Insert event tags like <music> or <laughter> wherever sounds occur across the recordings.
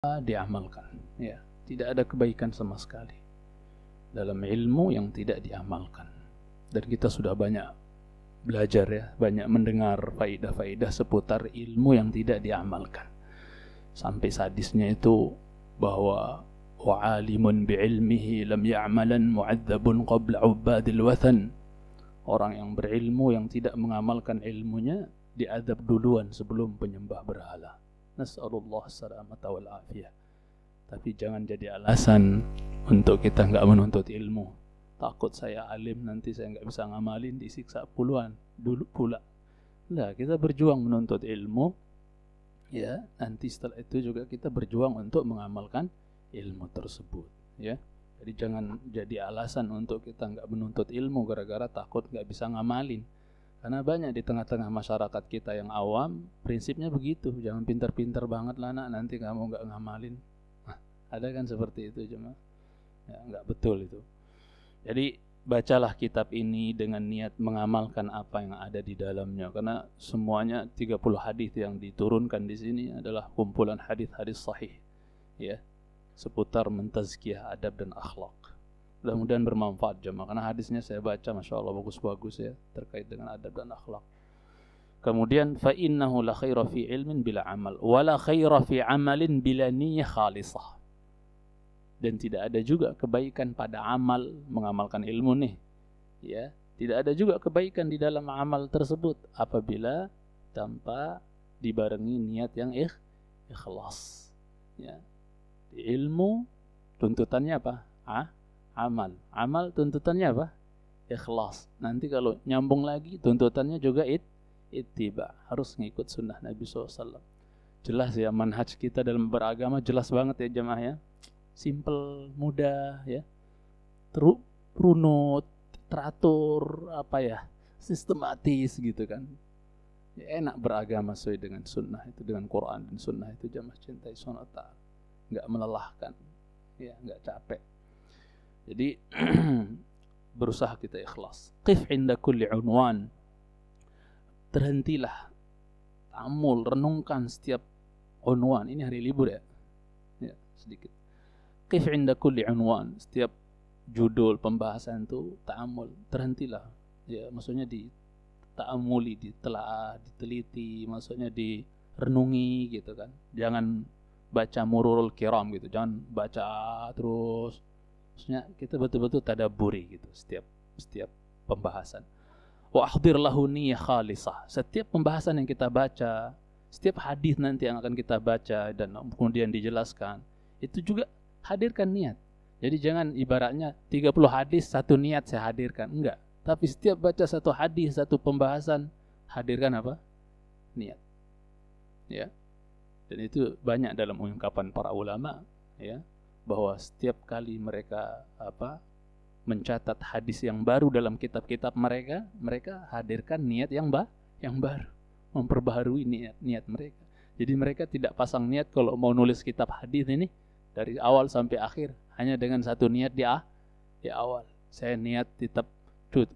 diamalkan. Ya tidak ada kebaikan sama sekali dalam ilmu yang tidak diamalkan. Dan kita sudah banyak belajar ya banyak mendengar faidah-faidah seputar ilmu yang tidak diamalkan. Sampai sadisnya itu bahwa wa'alimun bi'ilmihi lam ya'malan mu'adzabun qabla ubadil wathan. Orang yang berilmu yang tidak mengamalkan ilmunya diadab duluan sebelum penyembah berhala Nas'alullah salamata wal afiyah. Tapi jangan jadi alasan untuk kita nggak menuntut ilmu. Takut saya alim nanti saya nggak bisa ngamalin disiksa puluhan dulu pula. Nah, kita berjuang menuntut ilmu. Ya, nanti setelah itu juga kita berjuang untuk mengamalkan ilmu tersebut. Ya, jadi jangan jadi alasan untuk kita nggak menuntut ilmu gara-gara takut nggak bisa ngamalin. Karena banyak di tengah-tengah masyarakat kita yang awam, prinsipnya begitu. Jangan pintar-pintar banget lah nak, nanti kamu nggak ngamalin. Ada kan seperti itu cuma ya nggak betul itu. Jadi bacalah kitab ini dengan niat mengamalkan apa yang ada di dalamnya karena semuanya 30 hadis yang diturunkan di sini adalah kumpulan hadis-hadis sahih ya seputar mentazkiyah adab dan akhlak. Mudah-mudahan bermanfaat jemaah karena hadisnya saya baca Masya Allah bagus-bagus ya terkait dengan adab dan akhlak. Kemudian fa innahu la khaira fi ilmin bila amal wa la khaira fi amalin bila niyyah khalisah. Dan tidak ada juga kebaikan pada amal mengamalkan ilmu nih. Ya, tidak ada juga kebaikan di dalam amal tersebut apabila tanpa dibarengi niat yang ikh, ikhlas. Ya. Ilmu tuntutannya apa? Ah, amal. Amal tuntutannya apa? Ikhlas. Nanti kalau nyambung lagi tuntutannya juga it ittiba. Harus ngikut sunnah Nabi SAW. Jelas ya manhaj kita dalam beragama jelas banget ya jemaah ya. Simple, mudah ya. Teru, runut, teratur, apa ya, sistematis gitu kan. Ya, enak beragama sesuai dengan sunnah itu dengan Quran dan sunnah itu jamaah cintai sunnah nggak melelahkan ya nggak capek jadi <clears throat> berusaha kita ikhlas. Qif inda kulli unwan. Terhentilah. Tamul, renungkan setiap unwan. Ini hari libur ya. Ya, sedikit. Qif inda kulli unwan. Setiap judul pembahasan itu ta'amul, terhentilah. Ya, maksudnya di ta'amuli, ditelaah, diteliti, maksudnya direnungi gitu kan. Jangan baca mururul kiram gitu. Jangan baca terus maksudnya kita betul-betul tadaburi gitu setiap setiap pembahasan. Wa ahdir lahu niyyah khalisah. Setiap pembahasan yang kita baca setiap hadis nanti yang akan kita baca dan kemudian dijelaskan itu juga hadirkan niat. Jadi jangan ibaratnya 30 hadis satu niat saya hadirkan. Enggak. Tapi setiap baca satu hadis satu pembahasan hadirkan apa? Niat. Ya. Dan itu banyak dalam ungkapan para ulama ya bahwa setiap kali mereka apa mencatat hadis yang baru dalam kitab-kitab mereka, mereka hadirkan niat yang bah yang baru, memperbaharui niat-niat mereka. Jadi mereka tidak pasang niat kalau mau nulis kitab hadis ini dari awal sampai akhir hanya dengan satu niat di, di awal. Saya niat tetap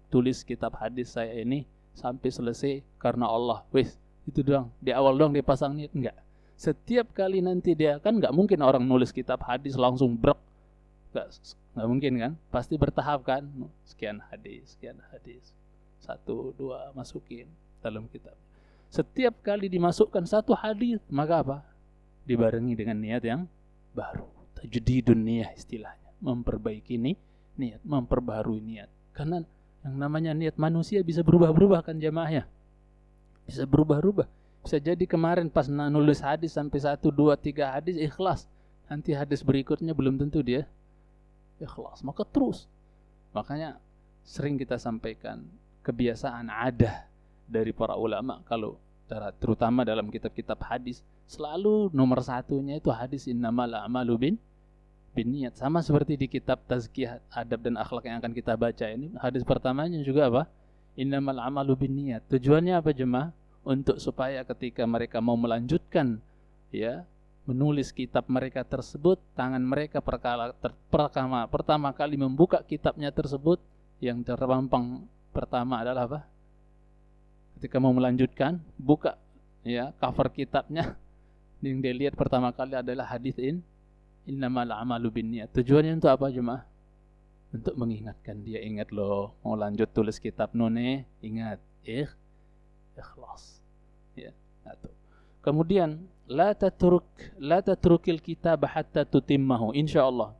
tulis kitab hadis saya ini sampai selesai karena Allah. Wis, itu doang. Di awal doang dia pasang niat enggak setiap kali nanti dia kan nggak mungkin orang nulis kitab hadis langsung brek. Nggak mungkin kan? Pasti bertahap kan? Sekian hadis sekian hadis. Satu dua masukin dalam kitab. Setiap kali dimasukkan satu hadis maka apa? Dibarengi dengan niat yang baru. Tajdidun dunia istilahnya. Memperbaiki niat memperbarui niat. Karena yang namanya niat manusia bisa berubah-berubah kan jamaahnya. Bisa berubah-ubah bisa jadi kemarin pas nulis hadis sampai satu dua tiga hadis ikhlas. Nanti hadis berikutnya belum tentu dia ikhlas. Maka terus. Makanya sering kita sampaikan kebiasaan ada dari para ulama kalau terutama dalam kitab-kitab hadis selalu nomor satunya itu hadis innamal a'malu bin bin niat sama seperti di kitab tazkiyah adab dan akhlak yang akan kita baca ini hadis pertamanya juga apa innamal a'malu bin niat tujuannya apa jemaah untuk supaya ketika mereka mau melanjutkan ya menulis kitab mereka tersebut tangan mereka perkala, ter, pertama pertama kali membuka kitabnya tersebut yang terpampang pertama adalah apa ketika mau melanjutkan buka ya cover kitabnya <laughs> yang dia lihat pertama kali adalah hadis in innamal a'malu binniyat. Tujuannya untuk apa jemaah? Untuk mengingatkan dia ingat loh mau lanjut tulis kitab none ingat ikh ikhlas. Ya, satu. Kemudian la tatruk la tatrukil kitab hatta tutimmahu. Insyaallah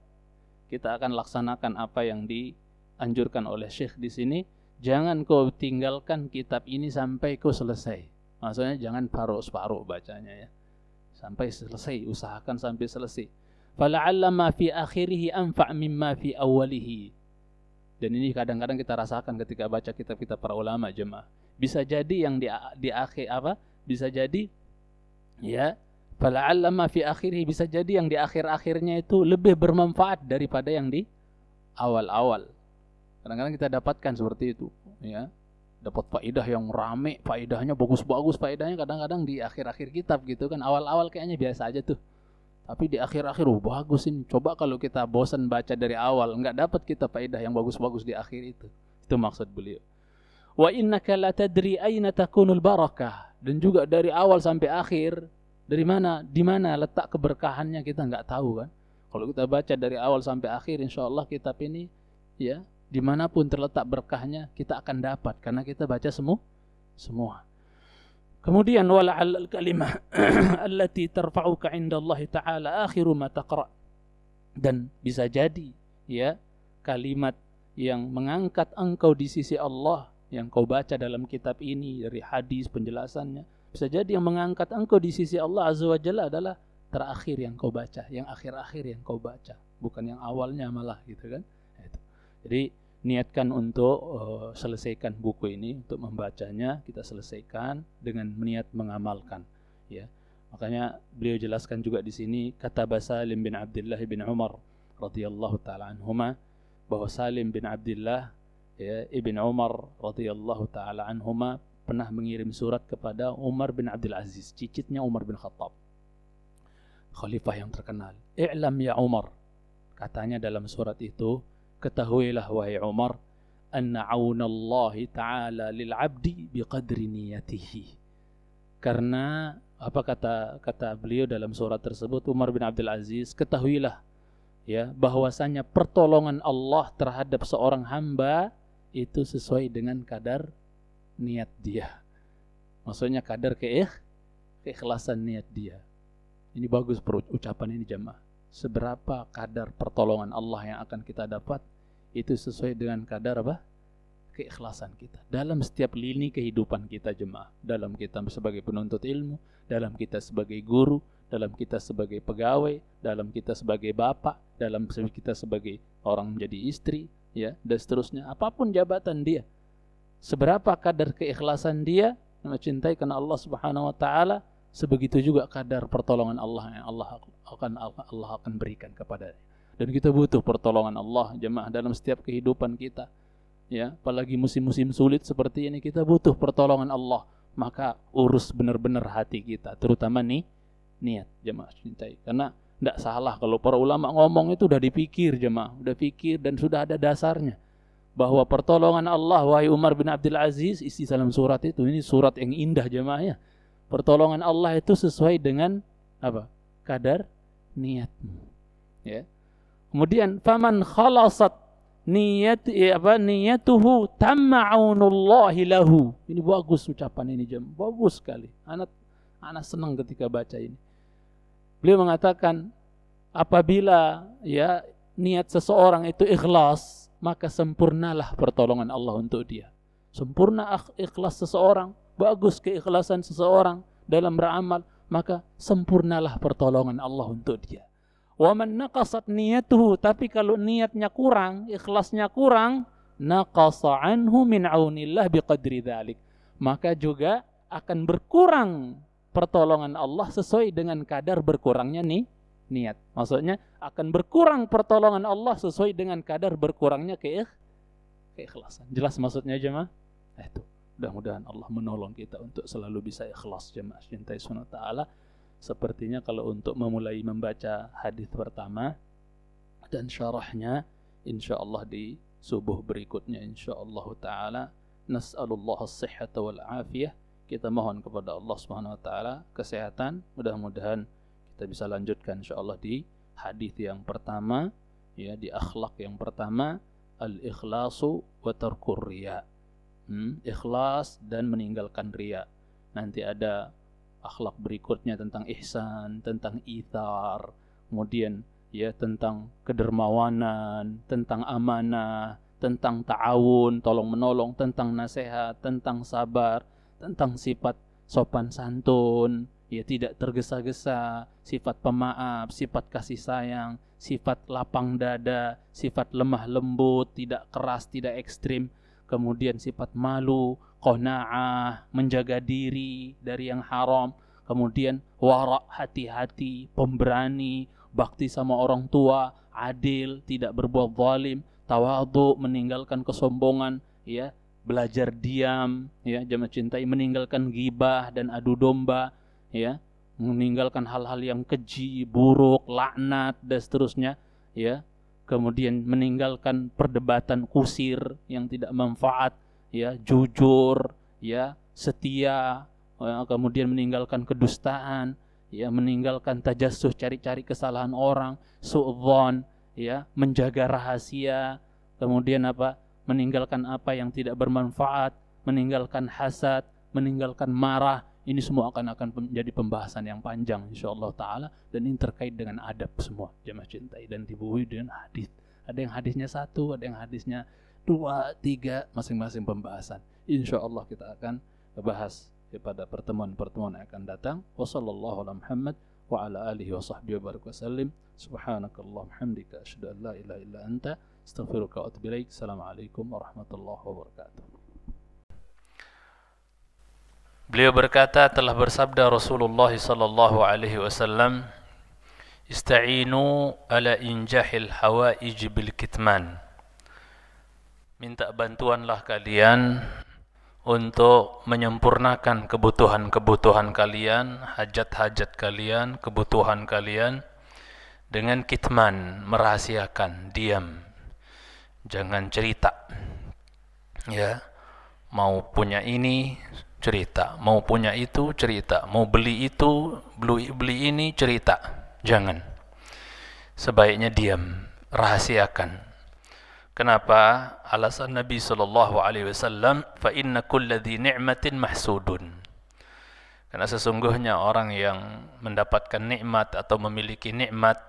kita akan laksanakan apa yang dianjurkan oleh Syekh di sini. Jangan kau tinggalkan kitab ini sampai kau selesai. Maksudnya jangan paruh-paruh bacanya ya. Sampai selesai usahakan sampai selesai. Fala'alla ma fi akhirih anfa' mimma fi awwalihi. Dan ini kadang-kadang kita rasakan ketika baca kitab-kitab para ulama jemaah bisa jadi yang di di akhir apa? Bisa jadi ya fala'alla ma fi akhirih. Bisa jadi yang di akhir-akhirnya itu lebih bermanfaat daripada yang di awal-awal. Kadang-kadang kita dapatkan seperti itu ya. Dapat faidah yang rame faidahnya bagus-bagus faidahnya. Kadang-kadang di akhir-akhir kitab gitu kan awal-awal kayaknya biasa aja tuh. Tapi di akhir-akhir oh bagus ini. Coba kalau kita bosan baca dari awal nggak dapat kita faedah yang bagus-bagus di akhir itu. Itu maksud beliau wa innaka la tadri aina takunul barakah. Dan juga dari awal sampai akhir dari mana di mana letak keberkahannya kita nggak tahu kan. Kalau kita baca dari awal sampai akhir insya Allah kitab ini ya di mana pun terletak berkahnya kita akan dapat. Karena kita baca semua semua. Kemudian wala'al kalimah <clears throat> allati tarfa'uka Allah taala akhiru ma taqra. Dan bisa jadi ya kalimat yang mengangkat engkau di sisi Allah yang kau baca dalam kitab ini dari hadis penjelasannya. Bisa jadi yang mengangkat engkau di sisi Allah azza wa jalla adalah terakhir yang kau baca yang akhir-akhir yang kau baca. Bukan yang awalnya malah gitu kan? Itu. Jadi niatkan untuk uh, selesaikan buku ini untuk membacanya kita selesaikan dengan niat mengamalkan ya. Makanya beliau jelaskan juga di sini kata Salim bin Abdullah bin Umar radhiyallahu taala anhuma bahwa Salim bin Abdullah ya Ibn Umar radhiyallahu taala anhuma pernah mengirim surat kepada Umar bin Abdul Aziz, cicitnya Umar bin Khattab. Khalifah yang terkenal. I'lam ya Umar. Katanya dalam surat itu, ketahuilah wahai Umar, anna aunallahi ta'ala lil 'abdi biqadri niyatihi. Karena apa kata kata beliau dalam surat tersebut Umar bin Abdul Aziz, ketahuilah ya bahwasanya pertolongan Allah terhadap seorang hamba itu sesuai dengan kadar niat dia. Maksudnya kadar keikh, keikhlasan niat dia. Ini bagus ucapan ini jemaah. Seberapa kadar pertolongan Allah yang akan kita dapat itu sesuai dengan kadar apa? Keikhlasan kita dalam setiap lini kehidupan kita jemaah. Dalam kita sebagai penuntut ilmu, dalam kita sebagai guru, dalam kita sebagai pegawai, dalam kita sebagai bapak, dalam kita sebagai orang menjadi istri, ya dan seterusnya. Apa pun jabatan dia seberapa kadar keikhlasan dia mencintai karena Allah Subhanahu wa taala sebegitu juga kadar pertolongan Allah yang Allah akan Allah akan berikan kepadanya dan kita butuh pertolongan Allah jemaah dalam setiap kehidupan kita ya. Apalagi musim-musim sulit seperti ini kita butuh pertolongan Allah. Maka urus benar-benar hati kita terutama nih niat jemaah cintai. Karena tidak salah kalau para ulama ngomong itu udah dipikir jemaah, udah pikir dan sudah ada dasarnya bahwa pertolongan Allah wahai Umar bin Abdul Aziz isi dalam surat itu ini surat yang indah jemaah ya. Pertolongan Allah itu sesuai dengan apa? kadar niatmu. Ya. Kemudian faman khalasat niyat ya apa niyatuhu tamma'unullahi lahu. Ini bagus ucapan ini jam. Bagus sekali. Anak anak senang ketika baca ini. Beliau mengatakan apabila ya niat seseorang itu ikhlas, maka sempurnalah pertolongan Allah untuk dia. Sempurna ikhlas seseorang, bagus keikhlasan seseorang dalam beramal, maka sempurnalah pertolongan Allah untuk dia. Wa man naqasat niyatuhu, tapi kalau niatnya kurang, ikhlasnya kurang, naqasa anhu min aunillah biqadri dzalik. Maka juga akan berkurang pertolongan Allah sesuai dengan kadar berkurangnya nih niat. Maksudnya akan berkurang pertolongan Allah sesuai dengan kadar berkurangnya keikh keikhlasan. Jelas maksudnya jemaah? Eh, itu. Mudah-mudahan Allah menolong kita untuk selalu bisa ikhlas jemaah cintai sunnah ta'ala. Sepertinya kalau untuk memulai membaca hadis pertama dan syarahnya insya Allah di subuh berikutnya insya Allah ta'ala nas'alullah as-sihhata wal afiyah kita mohon kepada Allah Subhanahu wa taala kesehatan. Mudah-mudahan kita bisa lanjutkan insyaallah di hadis yang pertama ya di akhlak yang pertama al-ikhlasu wa tarkur riya. Hmm, ikhlas dan meninggalkan riya. Nanti ada akhlak berikutnya tentang ihsan, tentang ithar, kemudian ya tentang kedermawanan, tentang amanah, tentang ta'awun, tolong menolong, tentang nasihat, tentang sabar, tentang sifat sopan santun, ya tidak tergesa-gesa, sifat pemaaf, sifat kasih sayang, sifat lapang dada, sifat lemah lembut, tidak keras, tidak ekstrim, kemudian sifat malu, qanaah, menjaga diri dari yang haram, kemudian warak hati-hati, pemberani, bakti sama orang tua, adil, tidak berbuat zalim, tawadhu, meninggalkan kesombongan, ya, belajar diam, ya, jamaah cintai, meninggalkan gibah dan adu domba, ya, meninggalkan hal-hal yang keji, buruk, laknat dan seterusnya, ya. Kemudian meninggalkan perdebatan kusir yang tidak manfaat, ya, jujur, ya, setia, ya, kemudian meninggalkan kedustaan, ya, meninggalkan tajassuh cari-cari kesalahan orang, su'dzon, ya, menjaga rahasia, kemudian apa? Meninggalkan apa yang tidak bermanfaat, meninggalkan hasad, meninggalkan marah, ini semua akan akan menjadi pembahasan yang panjang insyaallah taala dan ini terkait dengan adab semua jemaah cintai dan dibuih dengan hadis. Ada yang hadisnya satu, ada yang hadisnya dua, tiga, masing-masing pembahasan. Insyaallah kita akan bahas pada pertemuan-pertemuan yang akan datang. Wassalamualaikum Muhammad wa ala alihi Subhanakallah hamdika asyhadu an la ilaha illa anta astaghfiruka wa atubu ilaik. Assalamualaikum warahmatullahi wabarakatuh. Beliau berkata telah bersabda Rasulullah sallallahu alaihi wasallam Ista'inu ala injahil hawaij bil kitman Minta bantuanlah kalian untuk menyempurnakan kebutuhan-kebutuhan kalian, hajat-hajat kalian, kebutuhan kalian dengan kitman, merahasiakan, diam. Jangan cerita. Ya. Mau punya ini, cerita. Mau punya itu cerita. Mau beli itu beli beli ini cerita. Jangan. Sebaiknya diam rahasiakan. Kenapa? Alasan Nabi sallallahu alaihi wasallam fa inna kulladhi ni'matin mahsudun. Karena sesungguhnya orang yang mendapatkan nikmat atau memiliki nikmat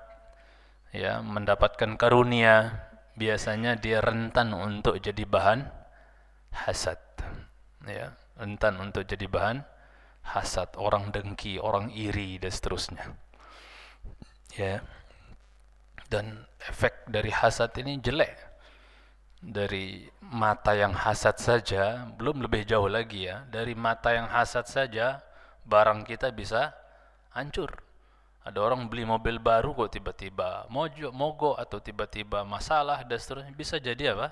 ya mendapatkan karunia biasanya dia rentan untuk jadi bahan hasad ya rentan untuk jadi bahan hasad, orang dengki, orang iri dan seterusnya. Ya. Dan efek dari hasad ini jelek. Dari mata yang hasad saja belum lebih jauh lagi ya. Dari mata yang hasad saja barang kita bisa hancur. Ada orang beli mobil baru kok tiba-tiba mojo, mogok atau tiba-tiba masalah dan seterusnya. Bisa jadi apa?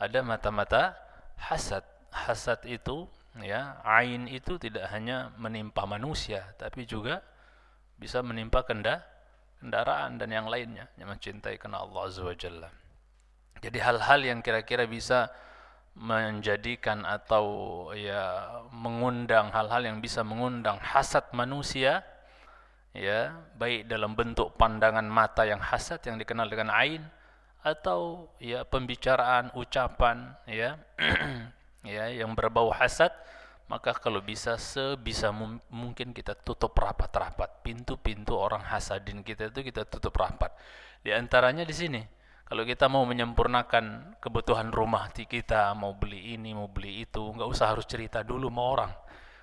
Ada mata-mata hasad. Hasad itu ya ain itu tidak hanya menimpa manusia tapi juga bisa menimpa kenda kendaraan dan yang lainnya yang mencintai karena Allah azza wajalla jadi hal-hal yang kira-kira bisa menjadikan atau ya mengundang hal-hal yang bisa mengundang hasad manusia ya baik dalam bentuk pandangan mata yang hasad yang dikenal dengan ain atau ya pembicaraan ucapan ya <clears throat> ya yang berbau hasad maka kalau bisa sebisa mungkin kita tutup rapat-rapat. Pintu-pintu orang hasadin kita itu kita tutup rapat. Di antaranya di sini kalau kita mau menyempurnakan kebutuhan rumah kita mau beli ini mau beli itu nggak usah harus cerita dulu sama orang.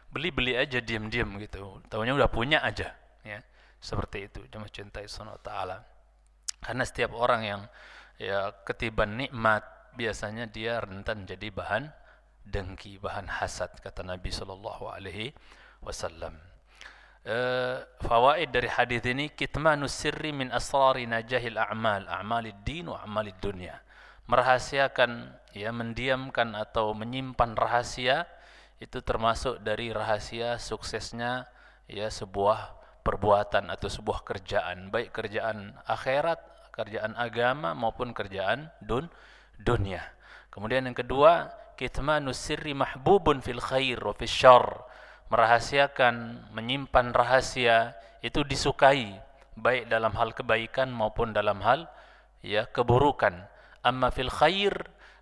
Beli-beli aja diam-diam gitu. Tahunya udah punya aja ya seperti itu cuma cintai sunnah taala karena setiap orang yang ya ketiban nikmat biasanya dia rentan jadi bahan dengki, bahan hasad kata Nabi sallallahu alaihi wasallam. Uh, fawaid dari hadis ini kitmanus sirri min asrari najahil a'mal, a'malid din wa a'malid dunya. Merahasiakan ya mendiamkan atau menyimpan rahasia itu termasuk dari rahasia suksesnya ya sebuah perbuatan atau sebuah kerjaan, baik kerjaan akhirat, kerjaan agama maupun kerjaan dun dunia. Kemudian yang kedua, kitmanu sirri mahbubun fil khair wa fil merahasiakan, menyimpan rahasia itu disukai baik dalam hal kebaikan maupun dalam hal ya keburukan. Amma fil khair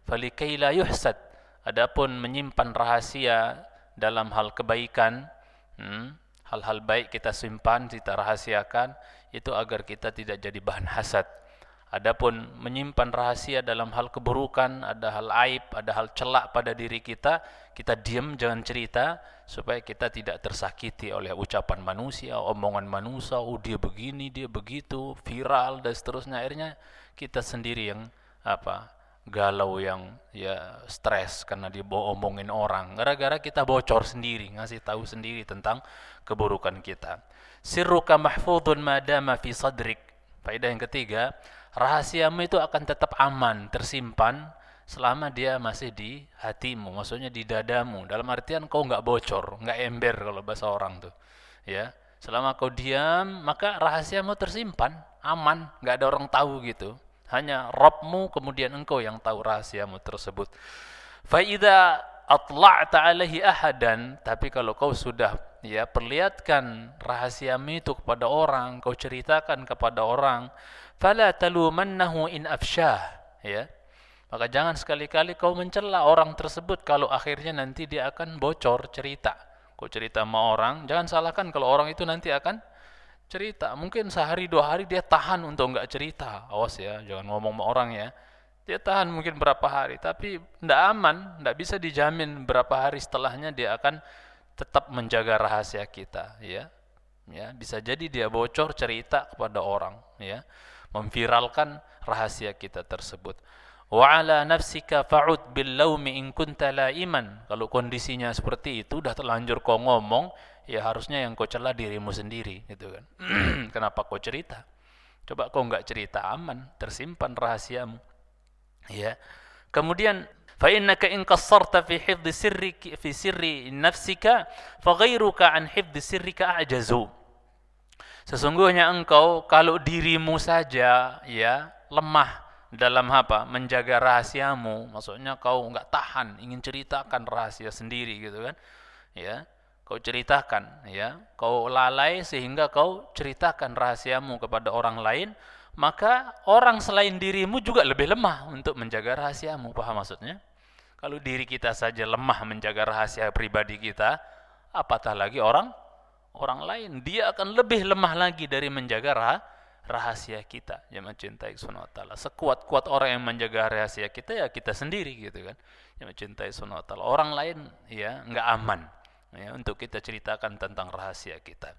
falikai la yuhsad. Adapun menyimpan rahasia dalam hal kebaikan, hmm, hal-hal baik kita simpan, kita rahasiakan itu agar kita tidak jadi bahan hasad. Adapun menyimpan rahasia dalam hal keburukan, ada hal aib, ada hal celak pada diri kita, kita diam jangan cerita supaya kita tidak tersakiti oleh ucapan manusia, omongan manusia, oh dia begini, dia begitu, viral dan seterusnya. Akhirnya kita sendiri yang apa? Galau yang ya stres karena dia omongin orang gara-gara kita bocor sendiri ngasih tahu sendiri tentang keburukan kita sirruka mahfudun madama fi sadrik faedah yang ketiga rahasiamu itu akan tetap aman, tersimpan selama dia masih di hatimu, maksudnya di dadamu. Dalam artian kau nggak bocor, nggak ember kalau bahasa orang tuh. Ya, selama kau diam, maka rahasiamu tersimpan, aman, nggak ada orang tahu gitu. Hanya Robmu kemudian engkau yang tahu rahasiamu tersebut. Faida atla'ta alaihi ahadan, tapi kalau kau sudah ya perlihatkan rahasiamu itu kepada orang, kau ceritakan kepada orang, fala talumannahu in afsyah ya maka jangan sekali-kali kau mencela orang tersebut kalau akhirnya nanti dia akan bocor cerita kau cerita sama orang jangan salahkan kalau orang itu nanti akan cerita. Mungkin sehari dua hari dia tahan untuk enggak cerita. Awas ya jangan ngomong sama orang ya. Dia tahan mungkin berapa hari tapi tidak aman tidak bisa dijamin berapa hari setelahnya dia akan tetap menjaga rahasia kita ya. Ya bisa jadi dia bocor cerita kepada orang ya. Memviralkan rahasia kita tersebut. Wa nafsika fa'ud bil laumi in kunta laiman. Kalau kondisinya seperti itu udah terlanjur kau ngomong, ya harusnya yang kau celah dirimu sendiri gitu kan. <clears throat> Kenapa kau cerita? Coba kau nggak cerita aman tersimpan rahasiamu. Ya. Kemudian fa innaka in qassarta fi hifdhi sirrika fi sirri nafsika fa ghairuka an hifdhi sirrika ajazu. Sesungguhnya engkau kalau dirimu saja ya lemah dalam apa? Menjaga rahasiamu. Maksudnya kau nggak tahan ingin ceritakan rahasia sendiri gitu kan. Ya. Kau ceritakan ya. Kau lalai sehingga kau ceritakan rahasiamu kepada orang lain, maka orang selain dirimu juga lebih lemah untuk menjaga rahasiamu. Paham maksudnya? Kalau diri kita saja lemah menjaga rahasia pribadi kita, apatah lagi orang orang lain dia akan lebih lemah lagi dari menjaga rah rahasia kita yang mencintai subhanahu wa ta'ala sekuat-kuat orang yang menjaga rahasia kita ya kita sendiri gitu kan yang mencintai subhanahu wa ta'ala orang lain ya nggak aman ya untuk kita ceritakan tentang rahasia kita.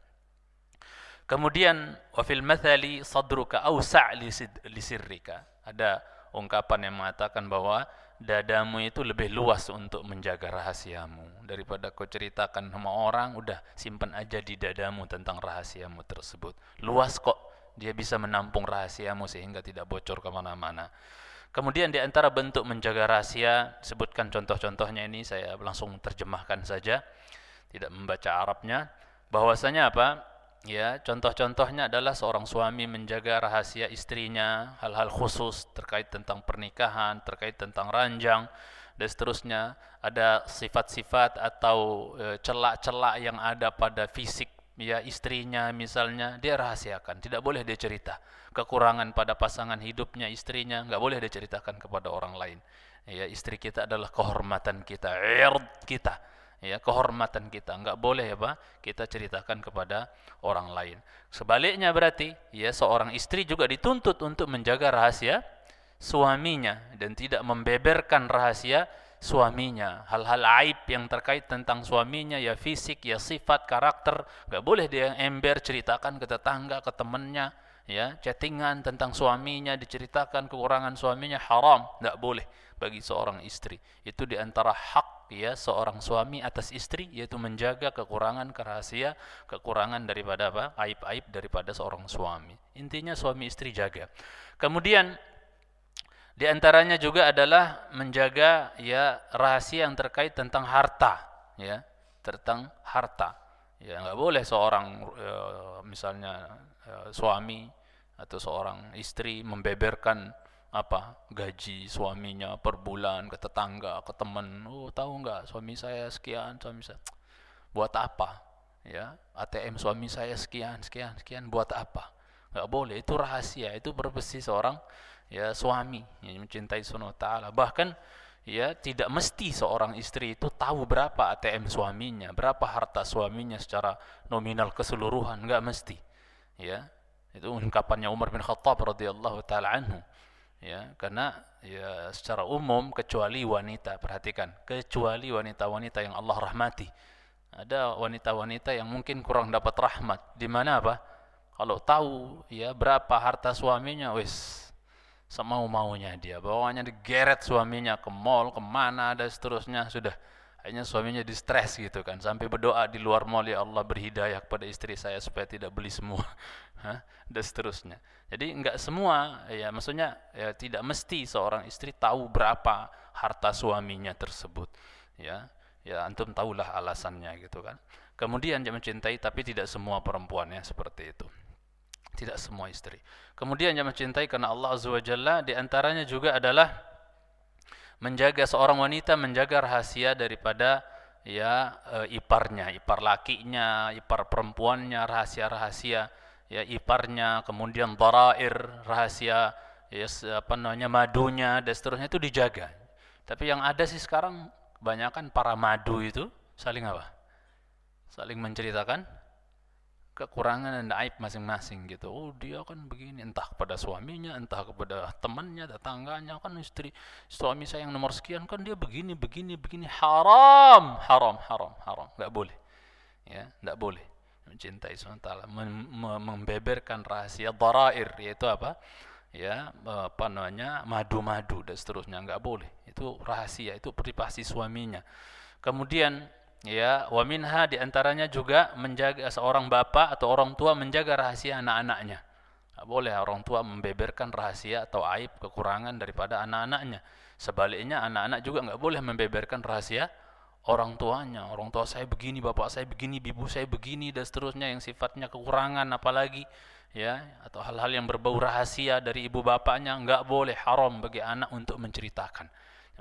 Kemudian wa fil mathali sadruka awsa' li sirrika. Ada ungkapan yang mengatakan bahwa dadamu itu lebih luas untuk menjaga rahasiamu. Daripada kau ceritakan sama orang udah simpan aja di dadamu tentang rahasiamu tersebut. Luas kok. Dia bisa menampung rahasiamu sehingga tidak bocor ke mana-mana. Kemudian di antara bentuk menjaga rahasia sebutkan contoh-contohnya ini saya langsung terjemahkan saja tidak membaca Arabnya bahwasanya apa Ya, contoh-contohnya adalah seorang suami menjaga rahasia istrinya, hal-hal khusus terkait tentang pernikahan, terkait tentang ranjang dan seterusnya. Ada sifat-sifat atau e, celak-celak yang ada pada fisik ya istrinya misalnya dia rahasiakan, tidak boleh dia cerita. Kekurangan pada pasangan hidupnya istrinya nggak boleh dia ceritakan kepada orang lain. Ya, istri kita adalah kehormatan kita, ird kita ya kehormatan kita. Enggak boleh ya Pak kita ceritakan kepada orang lain. Sebaliknya berarti ya seorang istri juga dituntut untuk menjaga rahasia suaminya dan tidak membeberkan rahasia suaminya. Hal-hal aib yang terkait tentang suaminya ya fisik ya sifat karakter enggak boleh dia ember ceritakan ke tetangga ke temannya ya chattingan tentang suaminya diceritakan kekurangan suaminya haram enggak boleh bagi seorang istri. Itu di antara hak ya seorang suami atas istri yaitu menjaga kekurangan kerahasia kekurangan daripada apa? Aib-aib daripada seorang suami. Intinya suami istri jaga. Kemudian di antaranya juga adalah menjaga ya rahasia yang terkait tentang harta ya tentang harta. Ya nggak boleh seorang ya, misalnya ya, suami atau seorang istri membeberkan apa gaji suaminya per bulan ke tetangga ke teman oh tahu nggak suami saya sekian suami saya buat apa? Ya ATM suami saya sekian sekian sekian buat apa? Nggak boleh itu rahasia itu berbesi seorang ya suami yang mencintai sunnah taala. Bahkan ya tidak mesti seorang istri itu tahu berapa ATM suaminya, berapa harta suaminya secara nominal keseluruhan, enggak mesti. Ya. Itu ungkapannya Umar bin Khattab radhiyallahu taala anhu. Ya, karena ya secara umum kecuali wanita, perhatikan, kecuali wanita-wanita yang Allah rahmati. Ada wanita-wanita yang mungkin kurang dapat rahmat. Di mana apa? Kalau tahu ya berapa harta suaminya, wis semau-maunya dia bawanya digeret suaminya ke mall ke mana dan seterusnya sudah akhirnya suaminya di stres gitu kan. Sampai berdoa di luar mall ya Allah berhidayah kepada istri saya supaya tidak beli semua. <laughs> Dan seterusnya. Jadi enggak semua ya maksudnya ya tidak mesti seorang istri tahu berapa harta suaminya tersebut ya. Ya antum tahulah alasannya gitu kan. Kemudian dia mencintai tapi tidak semua perempuan ya seperti itu. Tidak semua istri. Kemudian yang mencintai karena Allah Azza wa Jalla di juga adalah menjaga seorang wanita menjaga rahasia daripada ya e, iparnya, ipar lakinya, ipar perempuannya, rahasia-rahasia ya iparnya, kemudian darair, rahasia ya apa namanya madunya dan seterusnya itu dijaga. Tapi yang ada sih sekarang kebanyakan para madu itu saling apa? Saling menceritakan kekurangan dan aib masing-masing gitu. Oh dia kan begini entah kepada suaminya, entah kepada temannya, tetangganya kan istri suami saya yang nomor sekian kan dia begini begini begini. Haram haram haram haram. Nggak boleh. Ya nggak boleh. Mencintai SWT membeberkan rahasia darair yaitu apa? Ya apa namanya? Madu-madu dan seterusnya. Nggak boleh. Itu rahasia itu privasi suaminya. Kemudian ya wa minha di antaranya juga menjaga seorang bapak atau orang tua menjaga rahasia anak-anaknya. Tak boleh orang tua membeberkan rahasia atau aib kekurangan daripada anak-anaknya. Sebaliknya anak-anak juga nggak boleh membeberkan rahasia orang tuanya. Orang tua saya begini bapak saya begini ibu saya begini dan seterusnya yang sifatnya kekurangan apalagi ya atau hal-hal yang berbau rahasia dari ibu bapaknya nggak boleh haram bagi anak untuk menceritakan.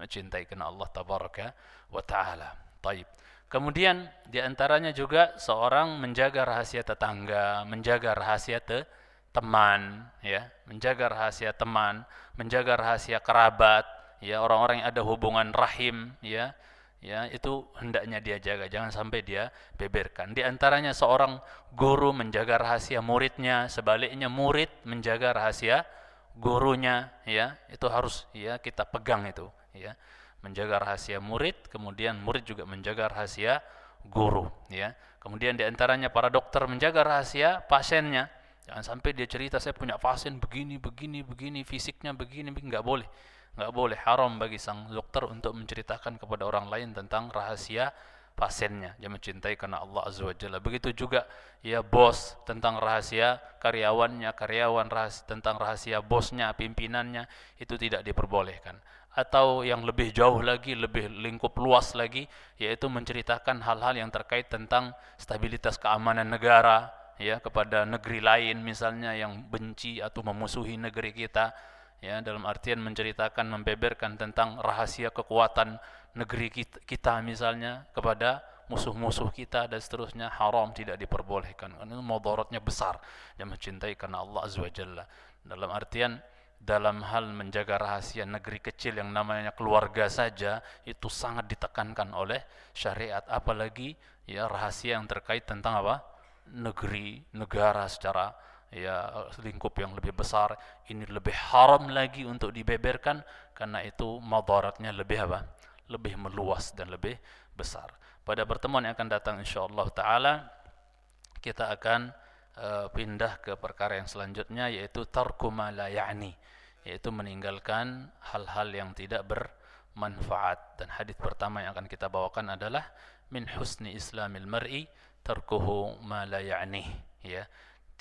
Mencintai kena Allah tabaraka wa taala. Taib Kemudian di antaranya juga seorang menjaga rahasia tetangga, menjaga rahasia te teman, ya, menjaga rahasia teman, menjaga rahasia kerabat, ya. Orang-orang yang ada hubungan rahim, ya, ya itu hendaknya dia jaga, jangan sampai dia beberkan. Di antaranya seorang guru menjaga rahasia muridnya, sebaliknya murid menjaga rahasia gurunya, ya. Itu harus ya kita pegang itu, ya menjaga rahasia murid, kemudian murid juga menjaga rahasia guru, ya. Kemudian di antaranya para dokter menjaga rahasia pasiennya. Jangan sampai dia cerita saya punya pasien begini, begini, begini, fisiknya begini, nggak boleh, nggak boleh haram bagi sang dokter untuk menceritakan kepada orang lain tentang rahasia pasiennya. Dia mencintai karena Allah Azza wa Jalla. Begitu juga ya bos tentang rahasia karyawannya, karyawan rahasia, tentang rahasia bosnya, pimpinannya itu tidak diperbolehkan atau yang lebih jauh lagi, lebih lingkup luas lagi, yaitu menceritakan hal-hal yang terkait tentang stabilitas keamanan negara, ya kepada negeri lain misalnya yang benci atau memusuhi negeri kita, ya dalam artian menceritakan, membeberkan tentang rahasia kekuatan negeri kita, misalnya kepada musuh-musuh kita dan seterusnya haram tidak diperbolehkan. Ini mudaratnya besar yang mencintai karena Allah Azza wa Jalla. Dalam artian dalam hal menjaga rahasia negeri kecil yang namanya keluarga saja itu sangat ditekankan oleh syariat. Apalagi ya rahasia yang terkait tentang apa? Negeri negara secara ya lingkup yang lebih besar. Ini lebih haram lagi untuk dibeberkan karena itu madaratnya lebih apa? Lebih meluas dan lebih besar. Pada pertemuan yang akan datang insyaallah taala kita akan uh, pindah ke perkara yang selanjutnya yaitu tarku ma la ya'ni yaitu meninggalkan hal-hal yang tidak bermanfaat. Dan hadis pertama yang akan kita bawakan adalah min husni islamil mar'i tarkuhu ma la ya'nih ya.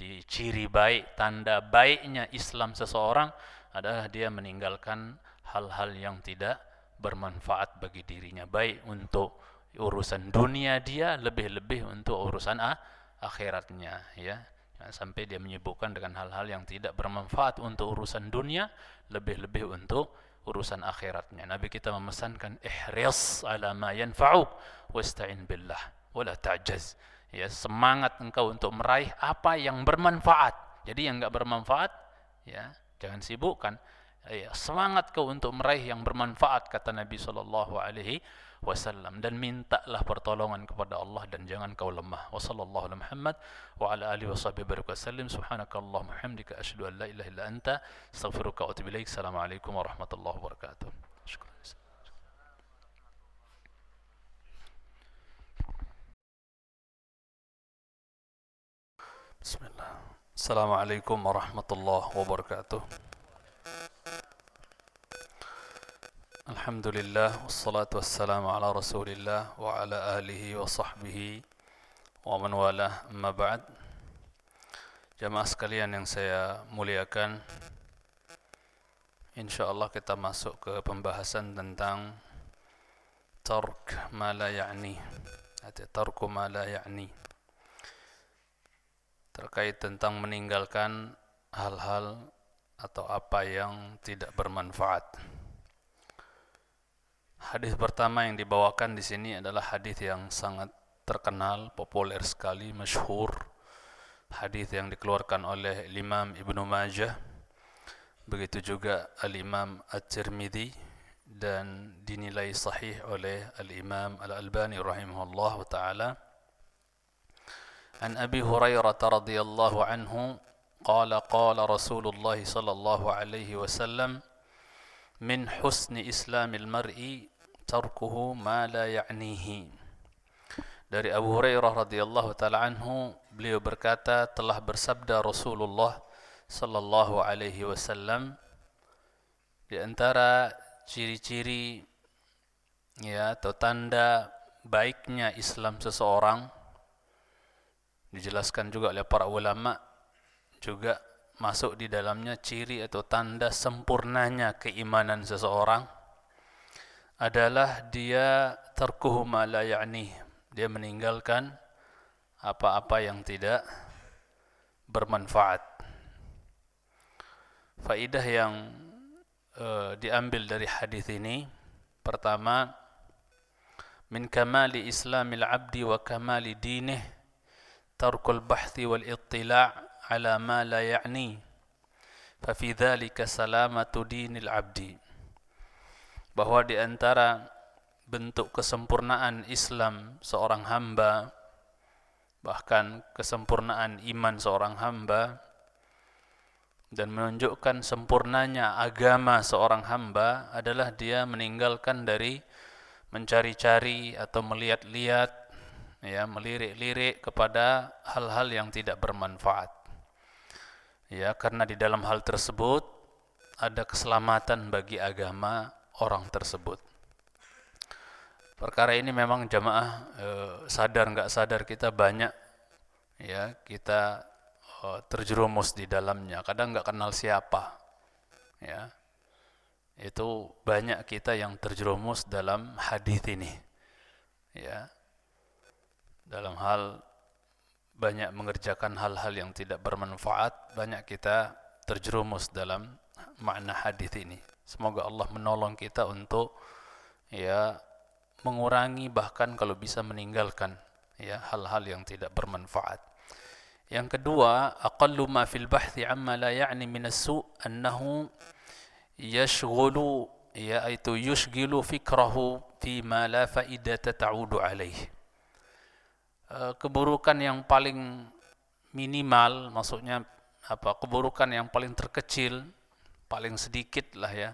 Di ciri baik tanda baiknya Islam seseorang adalah dia meninggalkan hal-hal yang tidak bermanfaat bagi dirinya. Baik untuk urusan dunia dia lebih-lebih untuk urusan ah, akhiratnya ya. Sampai dia menyebutkan dengan hal-hal yang tidak bermanfaat untuk urusan dunia lebih-lebih untuk urusan akhiratnya. Nabi kita memesankan ihris ala ma yanfa'uk wasta'in billah wala ta'jaz. Ya semangat engkau untuk meraih apa yang bermanfaat. Jadi yang enggak bermanfaat ya jangan sibukkan. Ya, semangat kau untuk meraih yang bermanfaat kata Nabi sallallahu alaihi wasallam dan mintalah pertolongan kepada Allah dan jangan kau lemah. Wa sallallahu ala Muhammad wa ala alihi washabihi baraka sallim. Subhanakallahumma hamdika asyhadu an la ilaha illa anta astaghfiruka wa atubu ilaik. Assalamualaikum warahmatullahi wabarakatuh. Syukran. Bismillah. Assalamualaikum warahmatullahi wabarakatuh. Alhamdulillah wassalatu wassalamu ala Rasulillah wa ala alihi wa sahbihi wa man wala amma ba'd. Jamaah sekalian yang saya muliakan, insyaallah kita masuk ke pembahasan tentang tark ma la ya'ni. Atau tarku ma la ya'ni. Terkait tentang meninggalkan hal-hal atau apa yang tidak bermanfaat. Hadis pertama yang dibawakan di sini adalah hadis yang sangat terkenal, populer sekali, masyhur. Hadis yang dikeluarkan oleh Imam Ibnu Majah. Begitu juga Al-Imam At-Tirmidzi dan dinilai sahih oleh Al-Imam Al-Albani rahimahullah taala. An Abi Hurairah radhiyallahu anhu قال قال رسول الله صلى الله عليه وسلم min husni islamil mar'i tarkuhu ma la ya'nihi. Dari Abu Hurairah radhiyallahu taala anhu beliau berkata telah bersabda Rasulullah sallallahu alaihi wasallam di antara ciri-ciri ya atau tanda baiknya Islam seseorang dijelaskan juga oleh para ulama juga masuk di dalamnya ciri atau tanda sempurnanya keimanan seseorang adalah dia terkuhu dia meninggalkan apa-apa yang tidak bermanfaat. Faidah yang uh, diambil dari hadis ini pertama min kamali islamil abdi wa kamali dinih tarkul bahthi wal ittila' ma la ya'ni fa fi dhalika salamatu dinil abdi bahwa di antara bentuk kesempurnaan Islam seorang hamba bahkan kesempurnaan iman seorang hamba dan menunjukkan sempurnanya agama seorang hamba adalah dia meninggalkan dari mencari-cari atau melihat-lihat ya melirik-lirik kepada hal-hal yang tidak bermanfaat ya karena di dalam hal tersebut ada keselamatan bagi agama orang tersebut. Perkara ini memang jamaah e, sadar nggak sadar kita banyak ya kita e, terjerumus di dalamnya. Kadang nggak kenal siapa, ya itu banyak kita yang terjerumus dalam hadis ini, ya dalam hal banyak mengerjakan hal-hal yang tidak bermanfaat, banyak kita terjerumus dalam makna hadis ini. Semoga Allah menolong kita untuk ya mengurangi bahkan kalau bisa meninggalkan ya hal-hal yang tidak bermanfaat. Yang kedua, aqallu ma fil bahthi amma la ya'ni min as-su' annahu yashghulu ya itu yushghilu fikrahu fi ma la faidata ta'udu alaih. Keburukan yang paling minimal maksudnya apa? Keburukan yang paling terkecil paling sedikit lah ya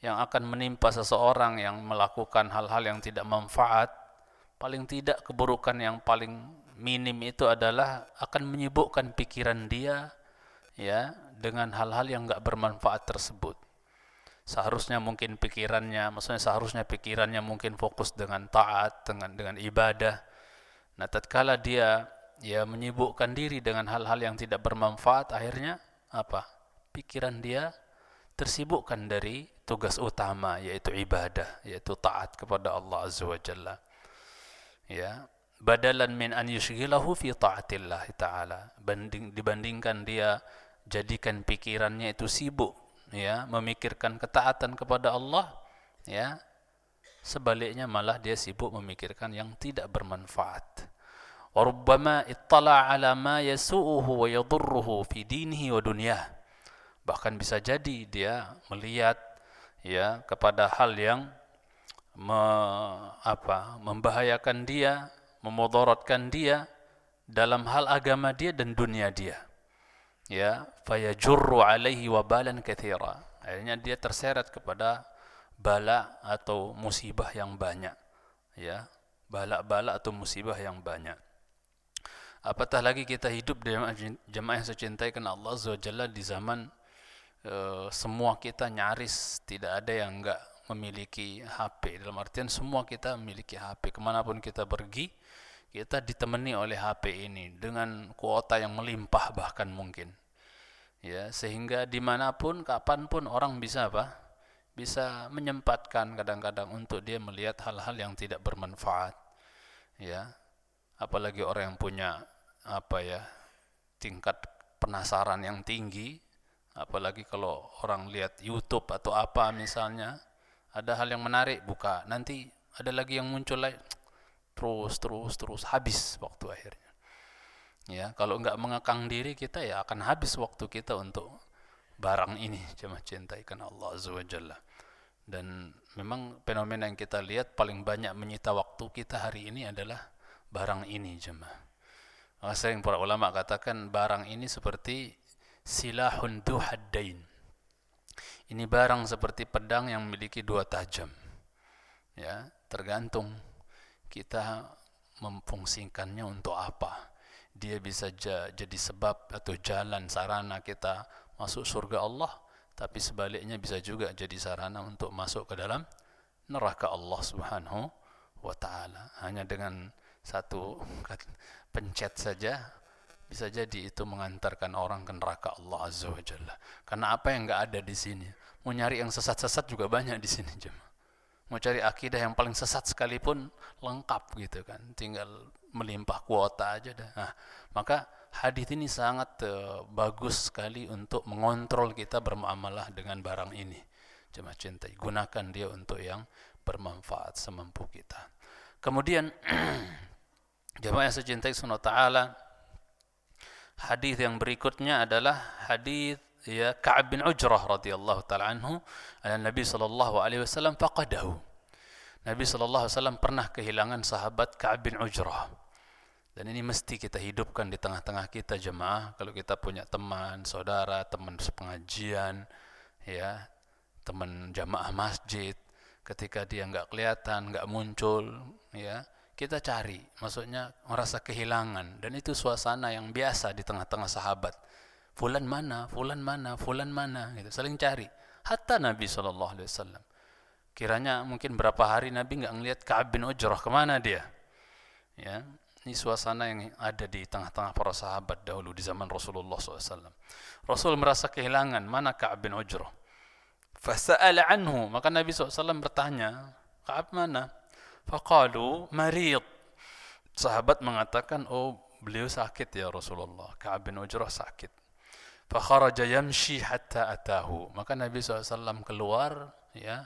yang akan menimpa seseorang yang melakukan hal-hal yang tidak manfaat paling tidak keburukan yang paling minim itu adalah akan menyibukkan pikiran dia ya dengan hal-hal yang enggak bermanfaat tersebut seharusnya mungkin pikirannya maksudnya seharusnya pikirannya mungkin fokus dengan taat dengan dengan ibadah nah tatkala dia ya menyibukkan diri dengan hal-hal yang tidak bermanfaat akhirnya apa? Pikiran dia tersibukkan dari tugas utama yaitu ibadah yaitu taat kepada Allah Azza wa Jalla. Ya badalan min an yushghilahu fi taatillah taala. Banding dibandingkan dia jadikan pikirannya itu sibuk ya memikirkan ketaatan kepada Allah ya sebaliknya malah dia sibuk memikirkan yang tidak bermanfaat. Warubbama ittala ala ma yasu'uhu wa yadurruhu fi dinihi wa dunyah. Bahkan bisa jadi dia melihat ya kepada hal yang me, apa membahayakan dia memudaratkan dia dalam hal agama dia dan dunia dia. Ya fayajurru alaihi wabalan katsira akhirnya dia terseret kepada bala atau musibah yang banyak ya. Bala-bala atau musibah yang banyak. Apatah lagi kita hidup di jemaah yang saya cintai karena Allah Jalla di zaman e, semua kita nyaris tidak ada yang enggak memiliki HP dalam artian semua kita memiliki HP ke mana pun kita pergi kita ditemani oleh HP ini dengan kuota yang melimpah bahkan mungkin ya. Sehingga di mana pun kapan pun orang bisa apa bisa menyempatkan kadang-kadang untuk dia melihat hal-hal yang tidak bermanfaat ya. Apalagi orang yang punya apa ya tingkat penasaran yang tinggi. Apalagi kalau orang lihat YouTube atau apa misalnya ada hal yang menarik buka. Nanti ada lagi yang muncul lagi terus terus terus habis waktu akhirnya. Ya kalau nggak mengekang diri kita ya akan habis waktu kita untuk barang ini <laughs> cuma cintai karena Allah Azza wa Jalla. Dan memang fenomena yang kita lihat paling banyak menyita waktu kita hari ini adalah barang ini jemaah. Maka sering para ulama katakan barang ini seperti silahun duhaddain. Ini barang seperti pedang yang memiliki dua tajam. Ya tergantung kita memfungsikannya untuk apa. Dia bisa jadi sebab atau jalan sarana kita masuk surga Allah tapi sebaliknya bisa juga jadi sarana untuk masuk ke dalam neraka Allah Subhanahu wa taala. Hanya dengan satu <laughs> pencet saja bisa jadi itu mengantarkan orang ke neraka Allah Azza wa Jalla. Karena apa yang enggak ada di sini? Mau nyari yang sesat-sesat juga banyak di sini jemaah. Mau cari akidah yang paling sesat sekalipun lengkap gitu kan. Tinggal melimpah kuota aja dah. Nah, maka hadis ini sangat uh, bagus sekali untuk mengontrol kita bermuamalah dengan barang ini. Jemaah cintai, gunakan dia untuk yang bermanfaat semampu kita. Kemudian <clears throat> jemaah yang saya cintai sunnah ta'ala hadis yang berikutnya adalah hadis ya Ka'ab bin Ujrah radhiyallahu taala anhu an Nabi sallallahu alaihi wasallam faqadahu. Nabi sallallahu alaihi wasallam pernah kehilangan sahabat Ka'ab bin Ujrah. Dan ini mesti kita hidupkan di tengah-tengah kita jemaah. Kalau kita punya teman, saudara, teman sepengajian, ya, teman jamaah masjid, ketika dia nggak kelihatan, nggak muncul, ya, kita cari. Maksudnya merasa kehilangan. Dan itu suasana yang biasa di tengah-tengah sahabat. Fulan mana, fulan mana, fulan mana, gitu. Saling cari. Hatta Nabi Shallallahu. Kiranya mungkin berapa hari Nabi nggak ngelihat Kaab bin Ujrah ke mana dia, ya ini suasana yang ada di tengah-tengah para sahabat dahulu di zaman Rasulullah SAW. Rasul merasa kehilangan mana Ka'ab bin Ujrah. Fasa'ala anhu. Maka Nabi SAW bertanya, Ka'ab mana? Faqalu marid. Sahabat mengatakan, oh beliau sakit ya Rasulullah. Ka'ab bin Ujrah sakit. Fakharaja yamshi hatta atahu. Maka Nabi SAW keluar ya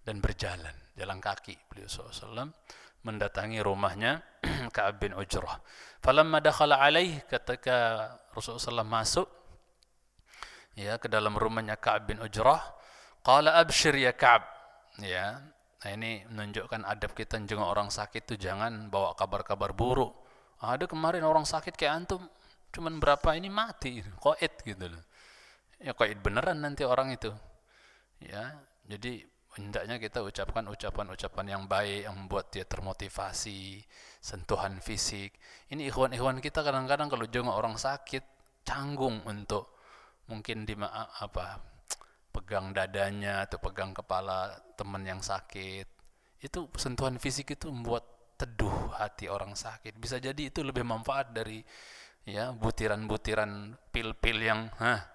dan berjalan. Jalan kaki beliau SAW mendatangi rumahnya <clears throat> Ka'ab bin Ujrah. Falamma dakhala alaih ketika Rasulullah SAW masuk ya ke dalam rumahnya Ka'ab bin Ujrah, qala abshir ya Ka'ab. Ya. Nah ini menunjukkan adab kita jenguk orang sakit itu jangan bawa kabar-kabar buruk. Ada kemarin orang sakit kayak antum cuman berapa ini mati, koit gitu loh. Ya koit beneran nanti orang itu. Ya, jadi hendaknya kita ucapkan ucapan-ucapan yang baik yang membuat dia termotivasi sentuhan fisik. Ini ikhwan-ikhwan kita kadang-kadang kalau jenguk orang sakit canggung untuk mungkin di apa pegang dadanya atau pegang kepala teman yang sakit. Itu sentuhan fisik itu membuat teduh hati orang sakit. Bisa jadi itu lebih manfaat dari ya butiran-butiran pil-pil yang hah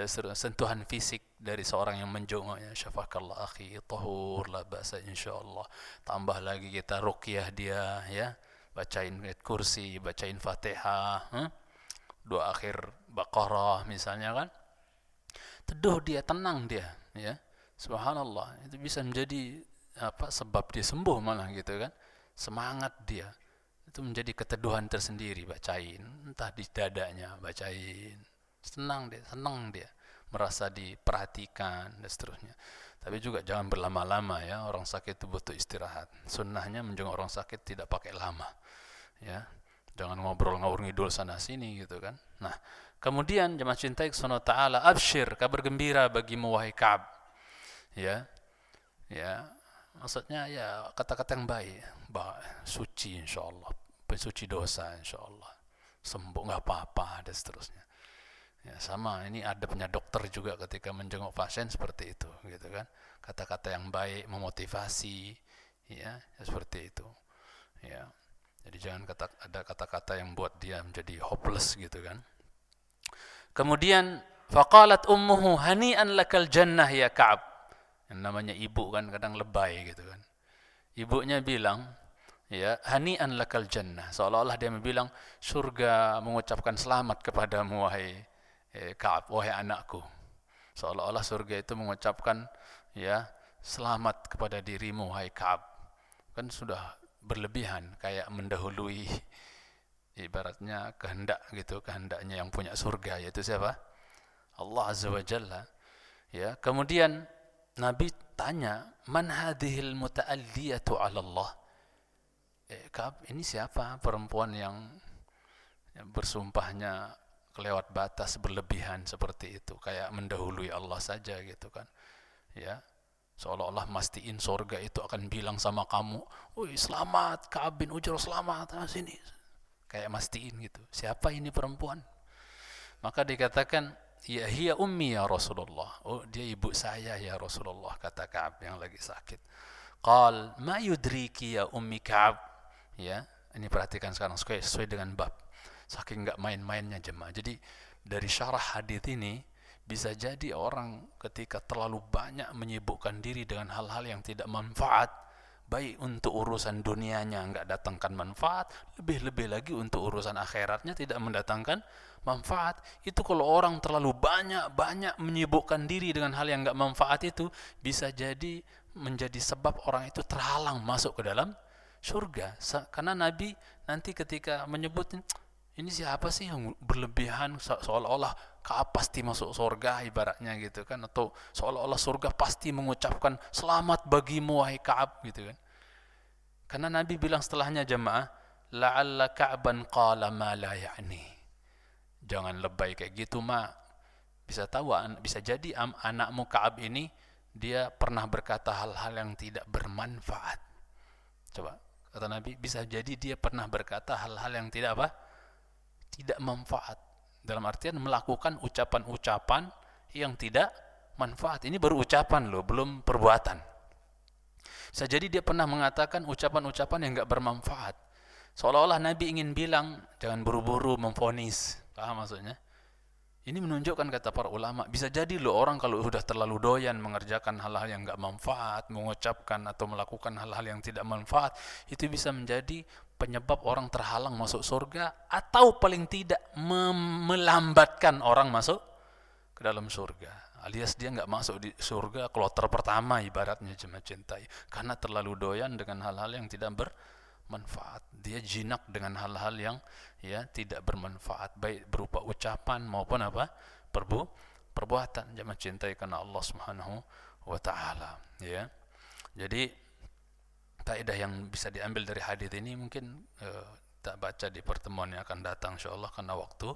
dan sentuhan fisik dari seorang yang menjongoknya. Syafakallah akhi tahur la basa insyaallah. Tambah lagi kita ruqyah dia ya. Bacain kursi bacain fatihah hmm? doa akhir baqarah misalnya kan. Teduh dia tenang dia ya. Subhanallah. Itu bisa menjadi apa sebab dia sembuh malah gitu kan. Semangat dia. Itu menjadi keteduhan tersendiri. Bacain. Entah di dadanya bacain senang dia senang dia. Merasa diperhatikan dan seterusnya. Tapi juga jangan berlama-lama ya orang sakit itu butuh istirahat. Sunnahnya menjenguk orang sakit tidak pakai lama ya. Jangan ngobrol ngawur ngidul sana sini gitu kan. Nah kemudian jemaah cintai kesono taala abshir kabar gembira bagi wahai Ka'ab ya ya. Maksudnya ya kata-kata yang baik. Bah, suci insyaallah pensuci dosa insyaallah sembuh nggak apa-apa dan seterusnya ya sama. Ini adabnya dokter juga ketika menjenguk pasien seperti itu gitu kan. Kata-kata yang baik memotivasi ya, ya seperti itu. Ya. Jadi jangan kata ada kata-kata yang buat dia menjadi hopeless gitu kan. Kemudian faqalat ummuhu hani'an lakal jannah ya Ka'ab. Yang namanya ibu kan kadang lebay gitu kan. Ibunya bilang ya hani'an lakal jannah. Seolah-olah dia bilang surga mengucapkan selamat kepadamu wahai eh, Ka'ab wahai anakku seolah-olah surga itu mengucapkan ya selamat kepada dirimu wahai Ka'ab. Kan sudah berlebihan kayak mendahului ibaratnya kehendak gitu kehendaknya yang punya surga yaitu siapa? Allah azza wa jalla ya. Kemudian Nabi tanya, "Man hadhil muta'alliyatu 'ala Allah?" Eh, Kab, ini siapa? Perempuan yang, bersumpahnya kelewat batas berlebihan seperti itu, kayak mendahului Allah saja gitu kan. Ya. Seolah-olah mastiin surga itu akan bilang sama kamu, "Woi, selamat, Ka'ab bin Ujur selamat." Nah, sini. Kayak mastiin gitu. Siapa ini perempuan? Maka dikatakan Ya hiya ummi ya Rasulullah. Oh, dia ibu saya ya Rasulullah kata Ka'ab yang lagi sakit. Qal ma yudriki ya ummi Ka'ab. Ya, ini perhatikan sekarang sesuai, sesuai dengan bab. Saking enggak main-mainnya jemaah. Jadi dari syarah hadis ini bisa jadi orang ketika terlalu banyak menyibukkan diri dengan hal-hal yang tidak manfaat baik untuk urusan dunianya enggak datangkan manfaat lebih-lebih lagi untuk urusan akhiratnya tidak mendatangkan manfaat itu kalau orang terlalu banyak banyak menyibukkan diri dengan hal yang nggak manfaat itu bisa jadi menjadi sebab orang itu terhalang masuk ke dalam surga karena Nabi nanti ketika menyebut ini siapa sih yang berlebihan? Seolah-olah Kaab pasti masuk surga ibaratnya gitu kan. Atau seolah-olah surga pasti mengucapkan selamat bagimu wahai Kaab gitu kan. Karena Nabi bilang setelahnya jemaah la'alla Ka'ban qala ma la ya'ni. Jangan lebay kayak gitu mak. Bisa tahu bisa jadi anakmu Kaab ini dia pernah berkata hal-hal yang tidak bermanfaat. Coba kata Nabi bisa jadi dia pernah berkata hal-hal yang tidak apa tidak manfaat. Dalam artian melakukan ucapan-ucapan yang tidak manfaat. Ini baru ucapan loh belum perbuatan. Bisa jadi dia pernah mengatakan ucapan-ucapan yang nggak bermanfaat. Seolah-olah Nabi ingin bilang jangan buru-buru memfonis. Paham maksudnya? Ini menunjukkan kata para ulama, bisa jadi loh orang kalau sudah terlalu doyan mengerjakan hal-hal yang nggak manfaat, mengucapkan atau melakukan hal-hal yang tidak manfaat, itu bisa menjadi penyebab orang terhalang masuk surga atau paling tidak melambatkan orang masuk ke dalam surga. Alias dia nggak masuk di surga kloter pertama ibaratnya jemaah cintai karena terlalu doyan dengan hal-hal yang tidak bermanfaat. Dia jinak dengan hal-hal yang ya tidak bermanfaat baik berupa ucapan maupun apa perbu perbuatan jangan cintai karena Allah Subhanahu wa taala ya jadi kaidah yang bisa diambil dari hadis ini mungkin eh, tak baca di pertemuan yang akan datang insyaallah karena waktu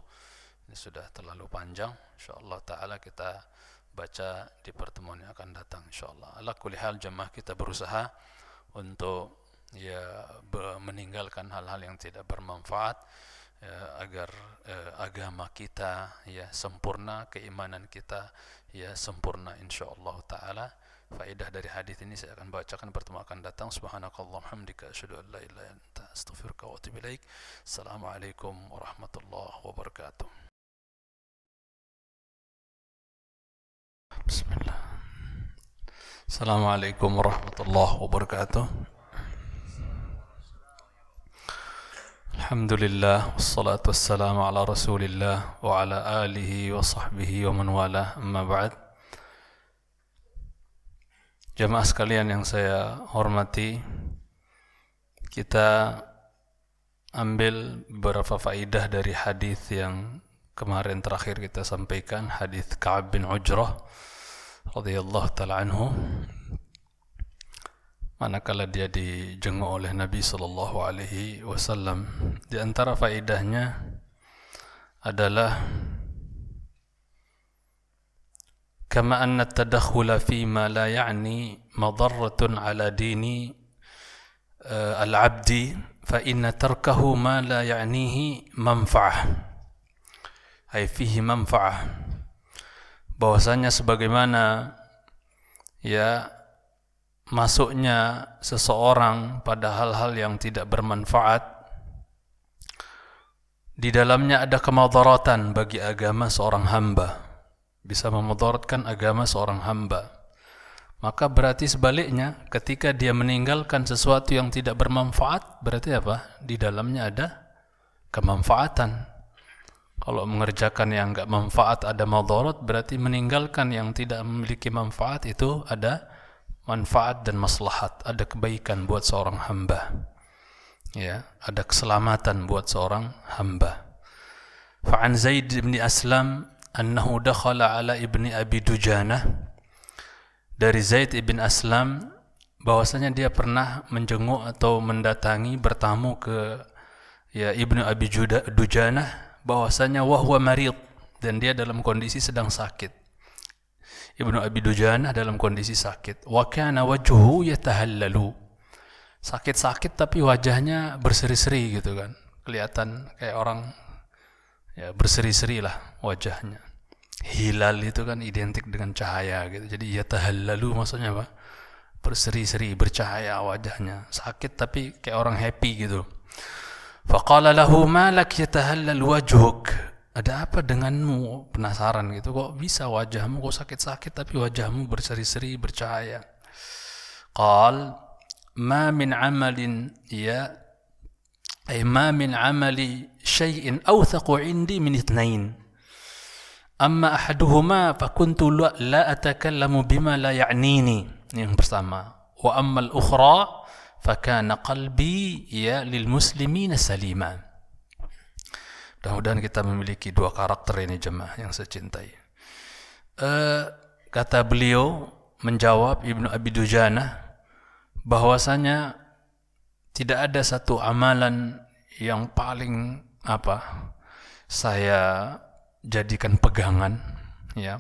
ini sudah terlalu panjang. Insyaallah taala kita baca di pertemuan yang akan datang insyaallah. Ala kulli hal jemaah kita berusaha untuk ya meninggalkan hal-hal yang tidak bermanfaat ya, agar eh, agama kita ya sempurna keimanan kita ya sempurna insyaallah taala faedah dari hadis ini saya akan bacakan pertemuan akan datang subhanakallah hamdika asyhadu an la ilaha illa anta astaghfiruka wa atubu ilaik assalamualaikum warahmatullahi wabarakatuh Bismillah Assalamualaikum warahmatullahi wabarakatuh الحمد لله والصلاة والسلام على رسول الله وعلى آله وصحبه ومن والاه أما بعد Jamaah sekalian yang saya hormati, kita ambil beberapa faidah dari hadis yang kemarin terakhir kita sampaikan, hadis Ka'ab bin Ujrah radhiyallahu taala anhu. Manakala dia dijenguk oleh Nabi sallallahu alaihi wasallam, di antara faedahnya adalah كما أن التدخل فيما لا يعني مضرة على دين العبد فإن تركه ما لا يعنيه منفعة أي فيه منفعة bahwasanya sebagaimana ya masuknya seseorang pada hal-hal yang tidak bermanfaat di dalamnya ada kemadaratan bagi agama seorang hamba bisa memudaratkan agama seorang hamba. Maka berarti sebaliknya, ketika dia meninggalkan sesuatu yang tidak bermanfaat, berarti apa? Di dalamnya ada kemanfaatan. Kalau mengerjakan yang enggak manfaat ada madarat, berarti meninggalkan yang tidak memiliki manfaat itu ada manfaat dan maslahat, ada kebaikan buat seorang hamba. Ya, ada keselamatan buat seorang hamba. Fa'an Zaid bin Aslam annahu dakhala ala ibni Abi Dujanah dari Zaid ibn Aslam bahwasanya dia pernah menjenguk atau mendatangi bertamu ke ya Ibnu Abi Dujanah bahwasanya wahwa marid dan dia dalam kondisi sedang sakit. Ibnu Abi Dujanah dalam kondisi sakit. Wa kana wajhuhu yatahallalu. Sakit-sakit tapi wajahnya berseri-seri gitu kan. Kelihatan kayak orang ya berseri-seri lah wajahnya. Hilal itu kan identik dengan cahaya gitu. Jadi ya tahallalu maksudnya apa? Berseri-seri bercahaya wajahnya. Sakit tapi kayak orang happy gitu. Faqala lahu malak yatahallal wajhuk? Ada apa denganmu? Penasaran gitu. Kok bisa wajahmu? Kok sakit-sakit tapi wajahmu berseri-seri bercahaya? Qal ma min amalin ya أي ما من عمل شيء أوثق عندي من اثنين أما أحدهما فكنت لا أتكلم بما لا يعنيني yang pertama wa ammal ukhra fakana qalbi ya lil muslimina salima mudah-mudahan kita memiliki dua karakter ini jemaah yang saya cintai uh, kata beliau menjawab Ibnu Abi Dujana bahwasanya tidak ada satu amalan yang paling apa saya jadikan pegangan ya.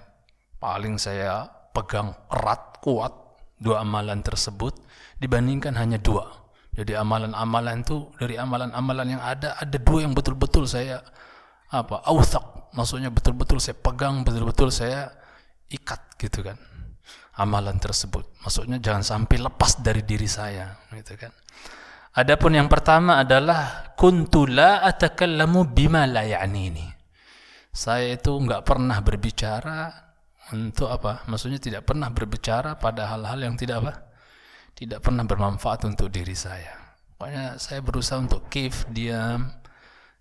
Paling saya pegang erat kuat dua amalan tersebut dibandingkan hanya dua. Jadi amalan-amalan itu dari amalan-amalan yang ada ada dua yang betul-betul saya apa authaq maksudnya betul-betul saya pegang betul-betul saya ikat gitu kan amalan tersebut. Maksudnya jangan sampai lepas dari diri saya gitu kan Adapun yang pertama adalah kuntu la atakallamu bima la ya'nini. Saya itu enggak pernah berbicara untuk apa? Maksudnya tidak pernah berbicara pada hal-hal yang tidak apa? Tidak pernah bermanfaat untuk diri saya. Pokoknya saya berusaha untuk keep diam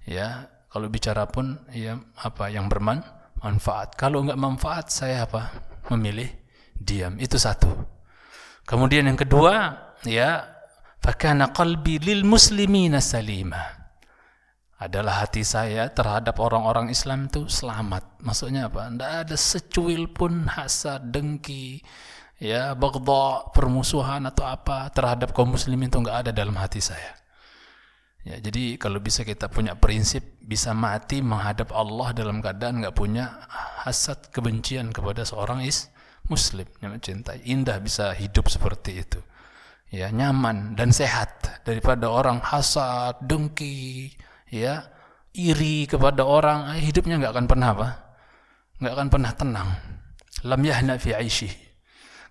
ya. Kalau bicara pun ya apa yang bermanfaat. Kalau enggak manfaat saya apa? Memilih diam. Itu satu. Kemudian yang kedua ya Fakana qalbi lil muslimina salima. Adalah hati saya terhadap orang-orang Islam itu selamat. Maksudnya apa? Tidak ada secuil pun hasad, dengki, ya, bagdha, permusuhan atau apa terhadap kaum muslimin itu enggak ada dalam hati saya. Ya, jadi kalau bisa kita punya prinsip bisa mati menghadap Allah dalam keadaan enggak punya hasad kebencian kepada seorang is muslim yang mencintai. Indah bisa hidup seperti itu ya nyaman dan sehat daripada orang hasad, dengki, ya iri kepada orang, eh, hidupnya nggak akan pernah apa? nggak akan pernah tenang. Lam yahna fi aishi.